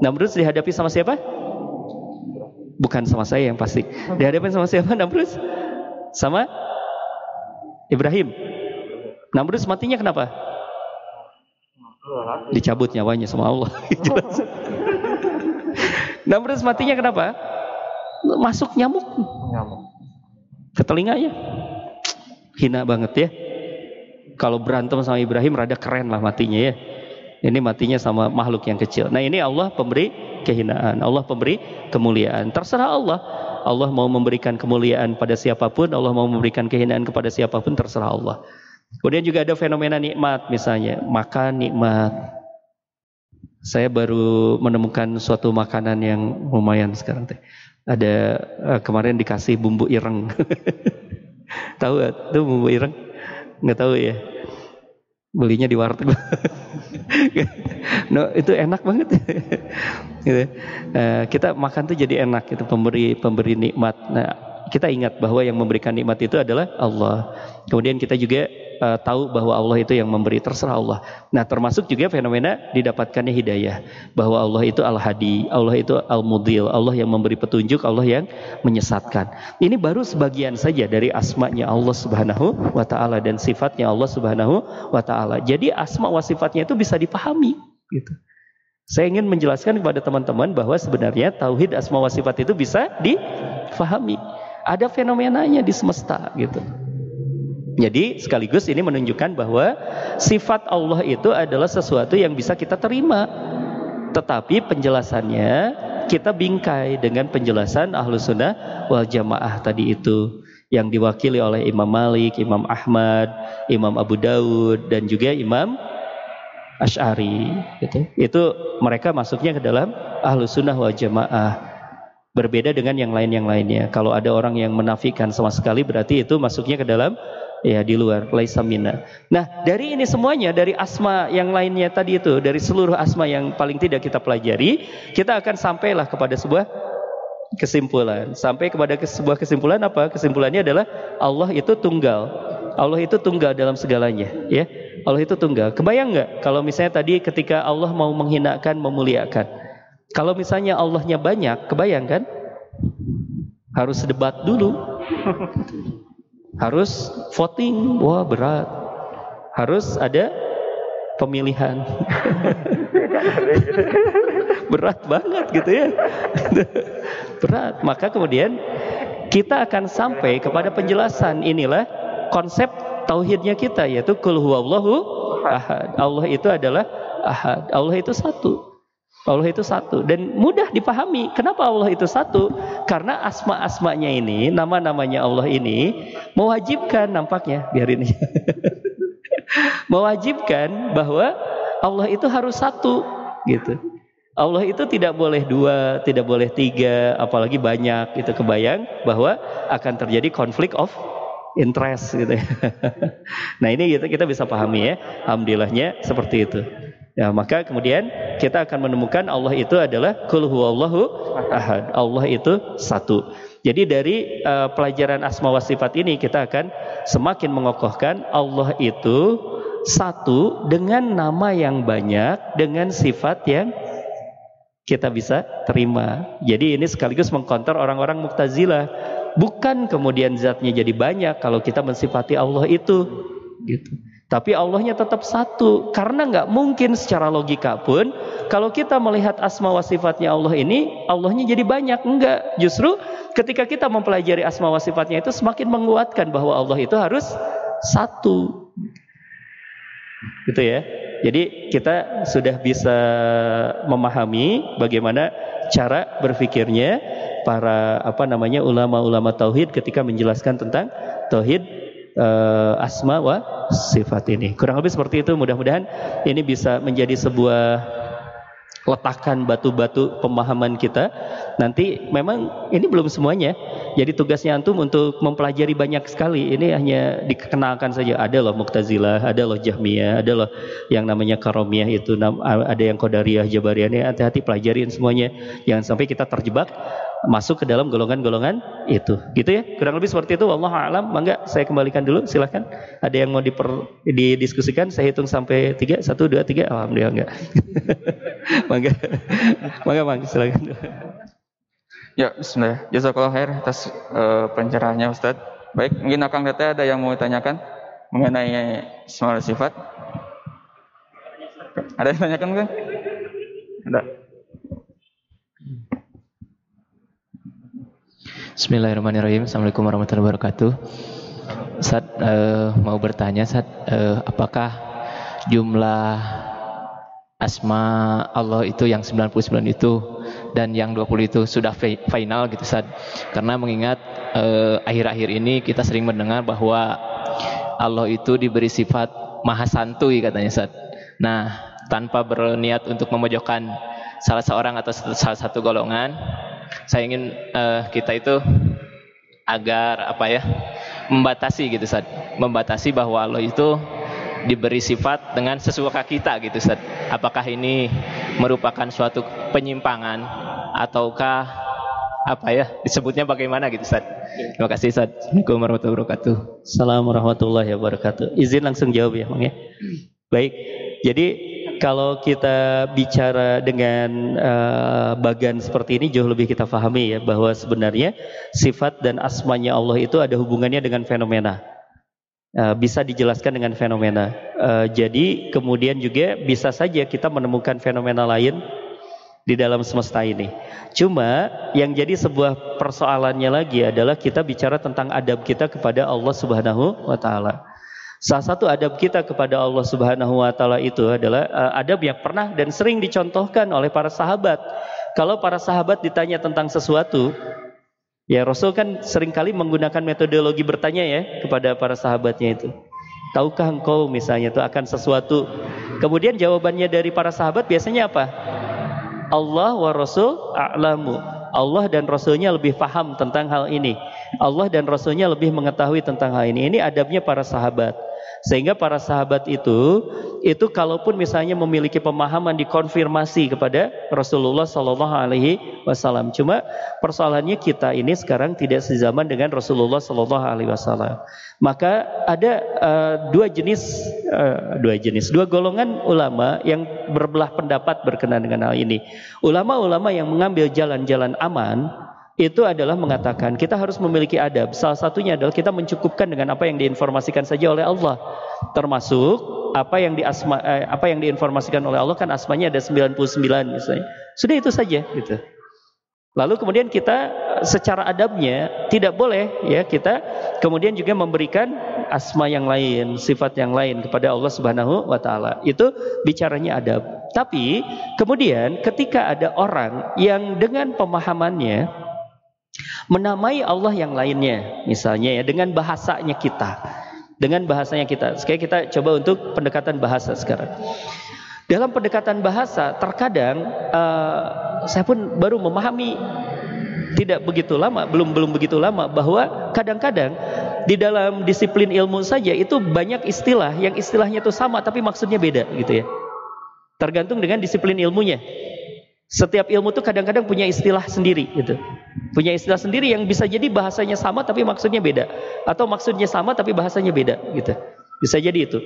Namrud dihadapi sama siapa? Bukan sama saya yang pasti. Dihadapkan sama siapa Namrus? Sama Ibrahim. Namrus matinya kenapa? Dicabut nyawanya sama Allah. Namrus matinya kenapa? Masuk nyamuk. Ke telinganya. Hina banget ya. Kalau berantem sama Ibrahim rada keren lah matinya ya. Ini matinya sama makhluk yang kecil. Nah ini Allah pemberi kehinaan. Allah pemberi kemuliaan. Terserah Allah. Allah mau memberikan kemuliaan pada siapa pun. Allah mau memberikan kehinaan kepada siapa pun. Terserah Allah. Kemudian juga ada fenomena nikmat misalnya. Makan nikmat. Saya baru menemukan suatu makanan yang lumayan sekarang teh. Ada uh, kemarin dikasih bumbu ireng. tahu gak? Itu bumbu ireng? Nggak tahu ya belinya di warteg. no, itu enak banget. gitu. uh, kita makan tuh jadi enak itu pemberi pemberi nikmat. Nah, kita ingat bahwa yang memberikan nikmat itu adalah Allah. Kemudian kita juga uh, tahu bahwa Allah itu yang memberi terserah Allah. Nah, termasuk juga fenomena didapatkannya hidayah bahwa Allah itu Al-Hadi, Allah itu Al-Mudil, Allah yang memberi petunjuk, Allah yang menyesatkan. Ini baru sebagian saja dari asmanya Allah Subhanahu wa taala dan sifatnya Allah Subhanahu wa taala. Jadi asma wa sifatnya itu bisa dipahami gitu. Saya ingin menjelaskan kepada teman-teman bahwa sebenarnya tauhid asma wa sifat itu bisa difahami. Ada fenomenanya di semesta gitu. Jadi sekaligus ini menunjukkan bahwa sifat Allah itu adalah sesuatu yang bisa kita terima. Tetapi penjelasannya kita bingkai dengan penjelasan ahlu sunnah wal jamaah tadi itu. Yang diwakili oleh Imam Malik, Imam Ahmad, Imam Abu Daud, dan juga Imam Ash'ari. Gitu. Itu mereka masuknya ke dalam ahlu sunnah wal jamaah. Berbeda dengan yang lain-yang lainnya. Kalau ada orang yang menafikan sama sekali berarti itu masuknya ke dalam ya di luar laisa minna. Nah, dari ini semuanya dari asma yang lainnya tadi itu, dari seluruh asma yang paling tidak kita pelajari, kita akan sampailah kepada sebuah kesimpulan. Sampai kepada sebuah kesimpulan apa? Kesimpulannya adalah Allah itu tunggal. Allah itu tunggal dalam segalanya, ya. Allah itu tunggal. Kebayang nggak kalau misalnya tadi ketika Allah mau menghinakan, memuliakan. Kalau misalnya Allahnya banyak, kebayang kan? Harus debat dulu. Harus voting, wah berat. Harus ada pemilihan. berat banget gitu ya. berat. Maka kemudian kita akan sampai kepada penjelasan inilah konsep tauhidnya kita yaitu kul huwallahu ahad. Allah itu adalah ahad. Allah itu satu. Allah itu satu dan mudah dipahami. Kenapa Allah itu satu? Karena asma-asmanya ini, nama-namanya Allah ini mewajibkan nampaknya biarin ini. mewajibkan bahwa Allah itu harus satu gitu. Allah itu tidak boleh dua, tidak boleh tiga, apalagi banyak. Itu kebayang bahwa akan terjadi konflik of interest gitu. nah ini kita, kita bisa pahami ya. Alhamdulillahnya seperti itu. Ya, maka kemudian kita akan menemukan Allah itu adalah kul huwallahu ahad. Allah itu satu. Jadi dari uh, pelajaran asma wa sifat ini kita akan semakin mengokohkan Allah itu satu dengan nama yang banyak dengan sifat yang kita bisa terima. Jadi ini sekaligus mengkontor orang-orang Mu'tazilah. Bukan kemudian zatnya jadi banyak kalau kita mensifati Allah itu gitu. Tapi Allahnya tetap satu. Karena nggak mungkin secara logika pun kalau kita melihat asma wa sifatnya Allah ini Allahnya jadi banyak. Enggak. Justru ketika kita mempelajari asma wa sifatnya itu semakin menguatkan bahwa Allah itu harus satu. Gitu ya. Jadi kita sudah bisa memahami bagaimana cara berpikirnya para apa namanya ulama-ulama tauhid ketika menjelaskan tentang tauhid uh, asma wa sifat ini. Kurang lebih seperti itu. Mudah-mudahan ini bisa menjadi sebuah letakan batu-batu pemahaman kita. Nanti memang ini belum semuanya. Jadi tugasnya antum untuk mempelajari banyak sekali. Ini hanya dikenalkan saja. Ada loh Muqtazilah, ada loh Jahmiyah, ada loh yang namanya Karomiyah itu, ada yang Qadariyah, Jabariyah. Hati-hati pelajarin semuanya. Jangan sampai kita terjebak masuk ke dalam golongan-golongan itu. Gitu ya. Kurang lebih seperti itu. Allah alam. Mangga saya kembalikan dulu. Silahkan. Ada yang mau diper, didiskusikan? Saya hitung sampai tiga. Satu, dua, tiga. Alhamdulillah enggak. mangga. Mangga, mangga. Silahkan. Ya, bismillah. Jazakallah khair atas uh, pencerahannya Ustaz. Baik, mungkin Akang Tete ada yang mau ditanyakan mengenai semua sifat? Ada yang tanyakan kan? Ada. Bismillahirrahmanirrahim. Assalamualaikum warahmatullahi wabarakatuh. Saat uh, mau bertanya, saat uh, apakah jumlah asma Allah itu yang 99 itu dan yang 20 itu sudah final gitu Sad. Karena mengingat eh, akhir-akhir uh, ini kita sering mendengar bahwa Allah itu diberi sifat maha santuy katanya Sad. Nah, tanpa berniat untuk memojokkan salah seorang atau salah satu golongan, saya ingin uh, kita itu agar apa ya? membatasi gitu Sad. Membatasi bahwa Allah itu diberi sifat dengan sesuka kita gitu Ustaz. Apakah ini merupakan suatu penyimpangan ataukah apa ya disebutnya bagaimana gitu Ustaz? Terima kasih Ustaz. Assalamualaikum warahmatullahi wabarakatuh. Assalamualaikum warahmatullahi wabarakatuh. Izin langsung jawab ya Bang ya. Baik. Jadi kalau kita bicara dengan uh, bagan seperti ini jauh lebih kita pahami ya bahwa sebenarnya sifat dan asmanya Allah itu ada hubungannya dengan fenomena. Uh, bisa dijelaskan dengan fenomena. Uh, jadi kemudian juga bisa saja kita menemukan fenomena lain di dalam semesta ini. Cuma yang jadi sebuah persoalannya lagi adalah kita bicara tentang adab kita kepada Allah Subhanahu wa taala. Salah satu adab kita kepada Allah Subhanahu wa taala itu adalah uh, adab yang pernah dan sering dicontohkan oleh para sahabat. Kalau para sahabat ditanya tentang sesuatu, Ya Rasul kan sering kali menggunakan metodologi bertanya ya kepada para sahabatnya itu. Tahukah engkau misalnya itu akan sesuatu? Kemudian jawabannya dari para sahabat biasanya apa? Allah wa Rasul a'lamu. Allah dan Rasulnya lebih paham tentang hal ini. Allah dan Rasulnya lebih mengetahui tentang hal ini. Ini adabnya para sahabat. Sehingga para sahabat itu itu kalaupun misalnya memiliki pemahaman dikonfirmasi kepada Rasulullah Shallallahu Alaihi Wasallam. Cuma persoalannya kita ini sekarang tidak sezaman dengan Rasulullah Shallallahu Alaihi Wasallam. Maka ada uh, dua jenis uh, dua jenis dua golongan ulama yang berbelah pendapat berkenaan dengan hal ini. Ulama-ulama yang mengambil jalan-jalan aman itu adalah mengatakan kita harus memiliki adab. Salah satunya adalah kita mencukupkan dengan apa yang diinformasikan saja oleh Allah. Termasuk apa yang diasma eh, apa yang diinformasikan oleh Allah kan asmanya ada 99 misalnya. Sudah itu saja gitu. Lalu kemudian kita secara adabnya tidak boleh ya kita kemudian juga memberikan asma yang lain, sifat yang lain kepada Allah Subhanahu wa taala. Itu bicaranya adab. Tapi kemudian ketika ada orang yang dengan pemahamannya menamai Allah yang lainnya misalnya ya dengan bahasanya kita. Dengan bahasanya kita. Sekali kita coba untuk pendekatan bahasa sekarang. Dalam pendekatan bahasa terkadang uh, saya pun baru memahami tidak begitu lama belum belum begitu lama bahwa kadang-kadang di dalam disiplin ilmu saja itu banyak istilah yang istilahnya itu sama tapi maksudnya beda gitu ya. Tergantung dengan disiplin ilmunya setiap ilmu itu kadang-kadang punya istilah sendiri gitu. Punya istilah sendiri yang bisa jadi bahasanya sama tapi maksudnya beda atau maksudnya sama tapi bahasanya beda gitu. Bisa jadi itu.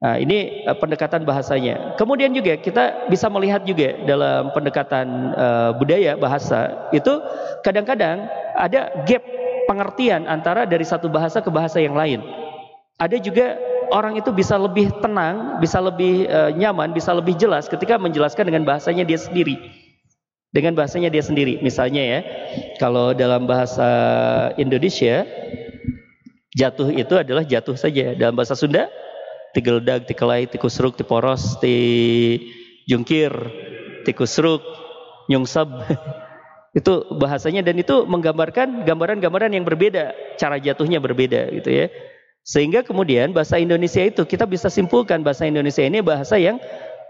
Nah, ini uh, pendekatan bahasanya. Kemudian juga kita bisa melihat juga dalam pendekatan uh, budaya bahasa itu kadang-kadang ada gap pengertian antara dari satu bahasa ke bahasa yang lain. Ada juga orang itu bisa lebih tenang, bisa lebih uh, nyaman, bisa lebih jelas ketika menjelaskan dengan bahasanya dia sendiri dengan bahasanya dia sendiri. Misalnya ya, kalau dalam bahasa Indonesia jatuh itu adalah jatuh saja. Dalam bahasa Sunda tigeldag, tikelai, tikusruk, tiporos, ti jungkir, tikusruk, nyungsab. itu bahasanya dan itu menggambarkan gambaran-gambaran yang berbeda, cara jatuhnya berbeda gitu ya. Sehingga kemudian bahasa Indonesia itu kita bisa simpulkan bahasa Indonesia ini bahasa yang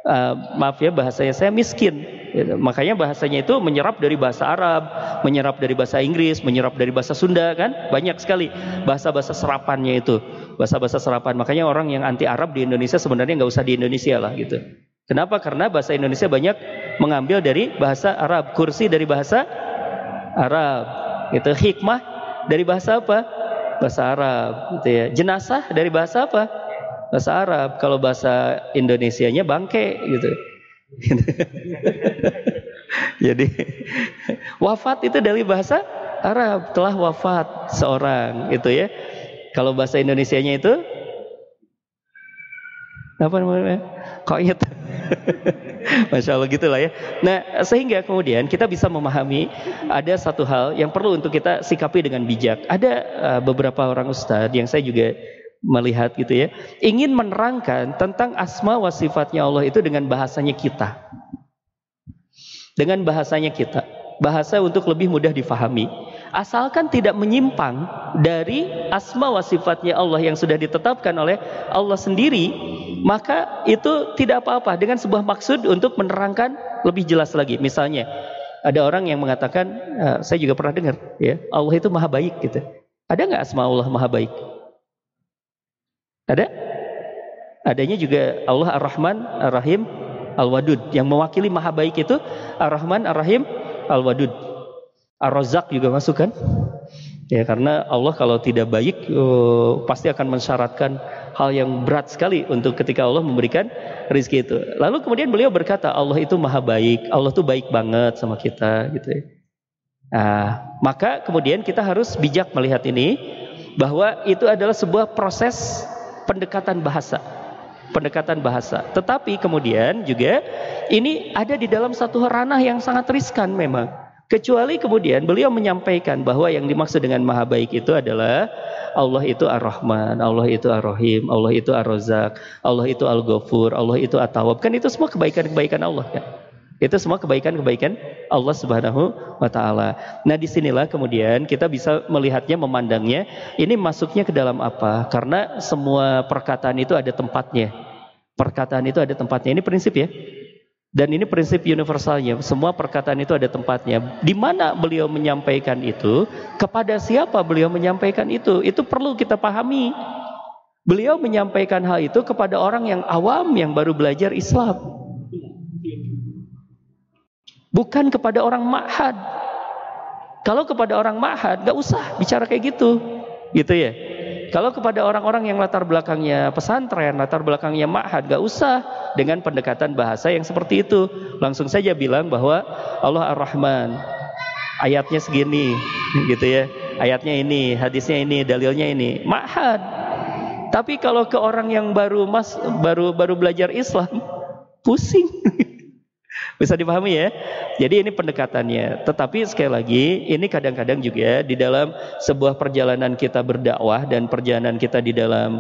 uh, maaf ya bahasanya saya miskin. Ya, makanya bahasanya itu menyerap dari bahasa Arab, menyerap dari bahasa Inggris, menyerap dari bahasa Sunda kan banyak sekali bahasa-bahasa serapannya itu, bahasa-bahasa serapan. Makanya orang yang anti Arab di Indonesia sebenarnya nggak usah di Indonesia lah gitu. Kenapa? Karena bahasa Indonesia banyak mengambil dari bahasa Arab, kursi dari bahasa Arab, gitu. Hikmah dari bahasa apa? Bahasa Arab, gitu ya. Jenazah dari bahasa apa? Bahasa Arab. Kalau bahasa Indonesianya bangke gitu. Jadi wafat itu dari bahasa Arab telah wafat seorang itu ya. Kalau bahasa Indonesianya itu apa namanya? Koyet. Masya Allah gitulah ya. Nah sehingga kemudian kita bisa memahami ada satu hal yang perlu untuk kita sikapi dengan bijak. Ada uh, beberapa orang ustadz yang saya juga melihat gitu ya, ingin menerangkan tentang asma wa sifatnya Allah itu dengan bahasanya kita. Dengan bahasanya kita. Bahasa untuk lebih mudah difahami. Asalkan tidak menyimpang dari asma wa sifatnya Allah yang sudah ditetapkan oleh Allah sendiri, maka itu tidak apa-apa dengan sebuah maksud untuk menerangkan lebih jelas lagi. Misalnya, ada orang yang mengatakan, ah, saya juga pernah dengar, ya Allah itu maha baik gitu. Ada nggak asma Allah maha baik? Ada? Adanya juga Allah Ar-Rahman, Ar-Rahim, Al-Wadud. Yang mewakili maha baik itu Ar-Rahman, Ar-Rahim, Al-Wadud. Ar-Razak juga masuk kan? Ya karena Allah kalau tidak baik uh, pasti akan mensyaratkan hal yang berat sekali untuk ketika Allah memberikan rezeki itu. Lalu kemudian beliau berkata Allah itu maha baik, Allah itu baik banget sama kita gitu ya. Nah, maka kemudian kita harus bijak melihat ini bahwa itu adalah sebuah proses pendekatan bahasa. Pendekatan bahasa. Tetapi kemudian juga ini ada di dalam satu ranah yang sangat riskan memang. Kecuali kemudian beliau menyampaikan bahwa yang dimaksud dengan maha baik itu adalah Allah itu Ar-Rahman, Allah itu Ar-Rahim, Allah itu Ar-Razak, Allah itu Al-Ghafur, Allah itu At-Tawwab. Kan itu semua kebaikan-kebaikan Allah kan. Itu semua kebaikan-kebaikan Allah Subhanahu wa taala. Nah, di sinilah kemudian kita bisa melihatnya, memandangnya, ini masuknya ke dalam apa? Karena semua perkataan itu ada tempatnya. Perkataan itu ada tempatnya. Ini prinsip ya. Dan ini prinsip universalnya. Semua perkataan itu ada tempatnya. Di mana beliau menyampaikan itu, kepada siapa beliau menyampaikan itu, itu perlu kita pahami. Beliau menyampaikan hal itu kepada orang yang awam yang baru belajar Islam. Bukan kepada orang ma'had. Kalau kepada orang ma'had, gak usah bicara kayak gitu. Gitu ya. Kalau kepada orang-orang yang latar belakangnya pesantren, latar belakangnya ma'had, gak usah dengan pendekatan bahasa yang seperti itu. Langsung saja bilang bahwa Allah Ar-Rahman, ayatnya segini, gitu ya. Ayatnya ini, hadisnya ini, dalilnya ini. Ma'had. Tapi kalau ke orang yang baru mas baru baru belajar Islam, pusing. Bisa dipahami ya? Jadi ini pendekatannya. Tetapi sekali lagi, ini kadang-kadang juga di dalam sebuah perjalanan kita berdakwah dan perjalanan kita di dalam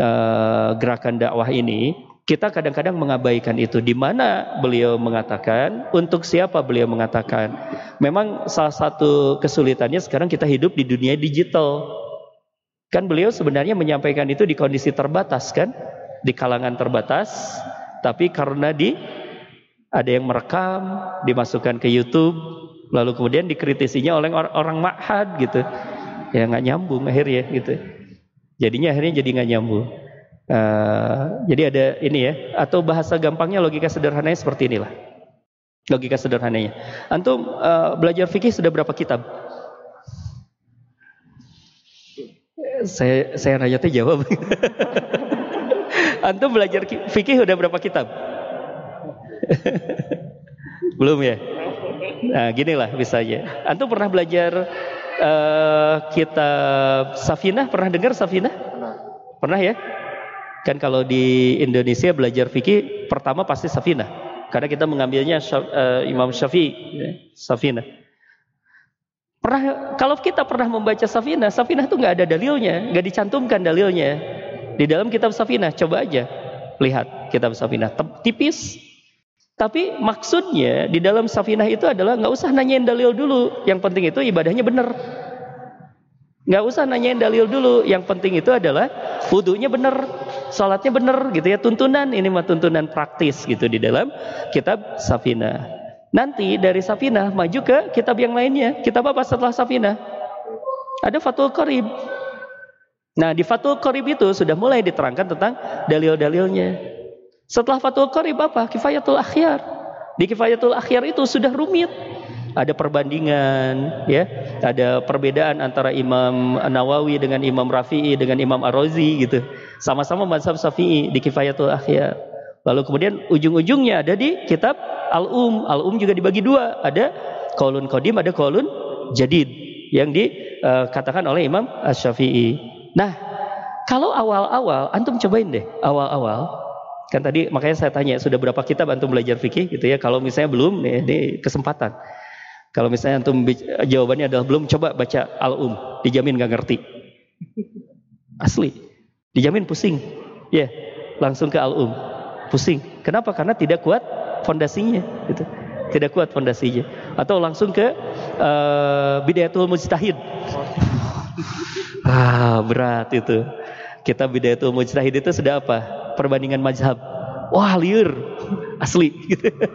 uh, gerakan dakwah ini, kita kadang-kadang mengabaikan itu. Di mana beliau mengatakan, untuk siapa beliau mengatakan. Memang salah satu kesulitannya sekarang kita hidup di dunia digital. Kan beliau sebenarnya menyampaikan itu di kondisi terbatas kan? Di kalangan terbatas, tapi karena di ada yang merekam, dimasukkan ke YouTube, lalu kemudian dikritisinya oleh orang, orang makhad gitu. Ya nggak nyambung akhirnya gitu. Jadinya akhirnya jadi nggak nyambung. Uh, jadi ada ini ya, atau bahasa gampangnya logika sederhananya seperti inilah. Logika sederhananya. Antum uh, belajar fikih sudah berapa kitab? Saya saya nanya jawab. Antum belajar fikih sudah berapa kitab? Belum ya? Nah, gini lah misalnya. Antum pernah belajar uh, kitab Safinah? Pernah dengar Safinah? Pernah. Pernah ya? Kan kalau di Indonesia belajar fikih pertama pasti Safinah. Karena kita mengambilnya uh, Imam Syafi'i, ya, Safinah. Pernah kalau kita pernah membaca Safinah, Safinah itu nggak ada dalilnya, nggak dicantumkan dalilnya di dalam kitab Safinah. Coba aja lihat kitab Safinah, tipis, tapi maksudnya di dalam safinah itu adalah nggak usah nanyain dalil dulu. Yang penting itu ibadahnya benar. Nggak usah nanyain dalil dulu. Yang penting itu adalah wudhunya benar, sholatnya benar gitu ya. Tuntunan ini mah tuntunan praktis gitu di dalam kitab safinah. Nanti dari safinah maju ke kitab yang lainnya. Kitab apa setelah safinah? Ada Fatul Qarib. Nah di Fatul Qarib itu sudah mulai diterangkan tentang dalil-dalilnya. Setelah Fathul Qarib apa? Kifayatul Akhyar. Di Kifayatul Akhyar itu sudah rumit. Ada perbandingan, ya, ada perbedaan antara Imam Nawawi dengan Imam Rafi'i dengan Imam Ar-Razi gitu. Sama-sama mazhab Syafi'i di Kifayatul Akhyar. Lalu kemudian ujung-ujungnya ada di kitab Al-Um. Al-Um juga dibagi dua. Ada kolun kodim, ada kolun jadid. Yang dikatakan uh, oleh Imam Ash-Syafi'i. Nah, kalau awal-awal, antum cobain deh. Awal-awal. Kan tadi makanya saya tanya, sudah berapa kitab antum belajar fikih gitu ya. Kalau misalnya belum, nih, ini kesempatan. Kalau misalnya antum jawabannya adalah belum, coba baca Al-Um. Dijamin gak ngerti. Asli. Dijamin pusing. Ya, yeah, langsung ke Al-Um pusing. Kenapa? Karena tidak kuat fondasinya. Gitu. Tidak kuat fondasinya. Atau langsung ke uh, bidayatul mujtahid. ah, berat itu. Kita bidayatul mujtahid itu sudah apa? Perbandingan mazhab. Wah, liur. Asli.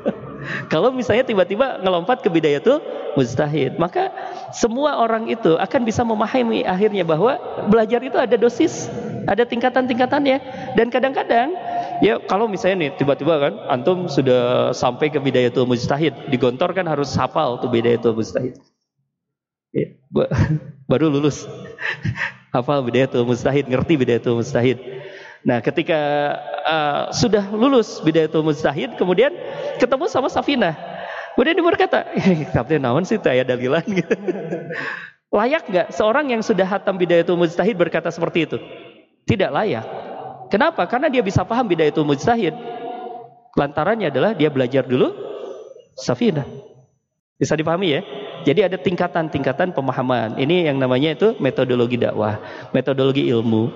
Kalau misalnya tiba-tiba ngelompat ke bidayatul mujtahid, maka semua orang itu akan bisa memahami akhirnya bahwa belajar itu ada dosis, ada tingkatan-tingkatannya. Dan kadang-kadang Ya kalau misalnya nih tiba-tiba kan antum sudah sampai ke bidayatul mujtahid, digontor kan harus hafal tuh bidayatul mujtahid. Ya, baru lulus. Hafal bidayatul mujtahid, ngerti bidayatul mujtahid. Nah, ketika uh, sudah lulus bidayatul mujtahid, kemudian ketemu sama Safina. Kemudian dia berkata, "Kitabnya naon sih ya dalilan gitu." layak nggak seorang yang sudah hatam bidayatul mujtahid berkata seperti itu? Tidak layak. Kenapa? Karena dia bisa paham itu mujtahid. Lantarannya adalah dia belajar dulu safinah. Bisa dipahami ya? Jadi ada tingkatan-tingkatan pemahaman. Ini yang namanya itu metodologi dakwah, metodologi ilmu.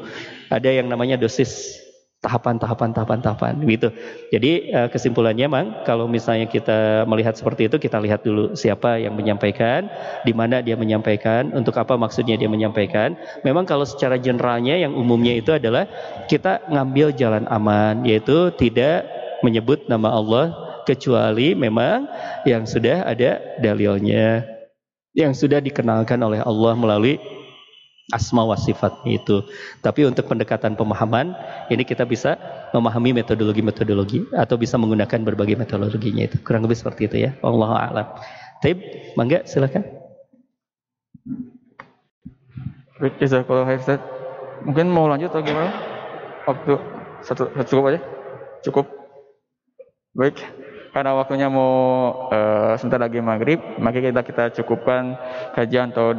Ada yang namanya dosis tahapan tahapan tahapan tahapan gitu. Jadi eh, kesimpulannya mang kalau misalnya kita melihat seperti itu kita lihat dulu siapa yang menyampaikan, di mana dia menyampaikan, untuk apa maksudnya dia menyampaikan. Memang kalau secara generalnya yang umumnya itu adalah kita ngambil jalan aman yaitu tidak menyebut nama Allah kecuali memang yang sudah ada dalilnya yang sudah dikenalkan oleh Allah melalui asma wa sifatnya itu. Tapi untuk pendekatan pemahaman, ini kita bisa memahami metodologi-metodologi atau bisa menggunakan berbagai metodologinya itu. Kurang lebih seperti itu ya. Allah a'lam. Taib, mangga silakan. Mungkin mau lanjut atau gimana? Waktu satu, satu cukup aja. Cukup. Baik karena waktunya mau uh, sebentar lagi maghrib, maka kita kita cukupkan kajian atau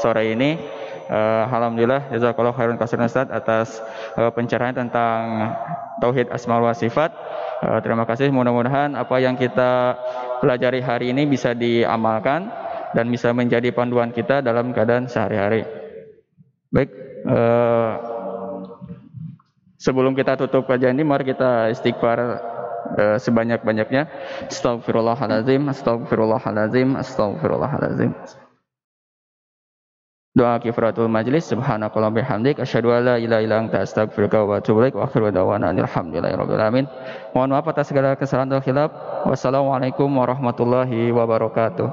sore ini. Uh, Alhamdulillah jazakallahu khairan kasiran Ustaz atas uh, pencerahan tentang tauhid asmaul wa sifat. Uh, terima kasih mudah-mudahan apa yang kita pelajari hari ini bisa diamalkan dan bisa menjadi panduan kita dalam keadaan sehari-hari. Baik, uh, sebelum kita tutup kajian ini mari kita istighfar uh, sebanyak-banyaknya. Astagfirullahalazim, astagfirullahalazim, astagfirullahalazim. Doa kifaratul majlis subhanakallah bihamdik asyhadu an la ilaha illa anta astaghfiruka wa atubu ilaik wa akhiru da'wana alhamdulillahirabbil alamin. Mohon maaf atas segala kesalahan dan khilaf. Wassalamualaikum warahmatullahi wabarakatuh.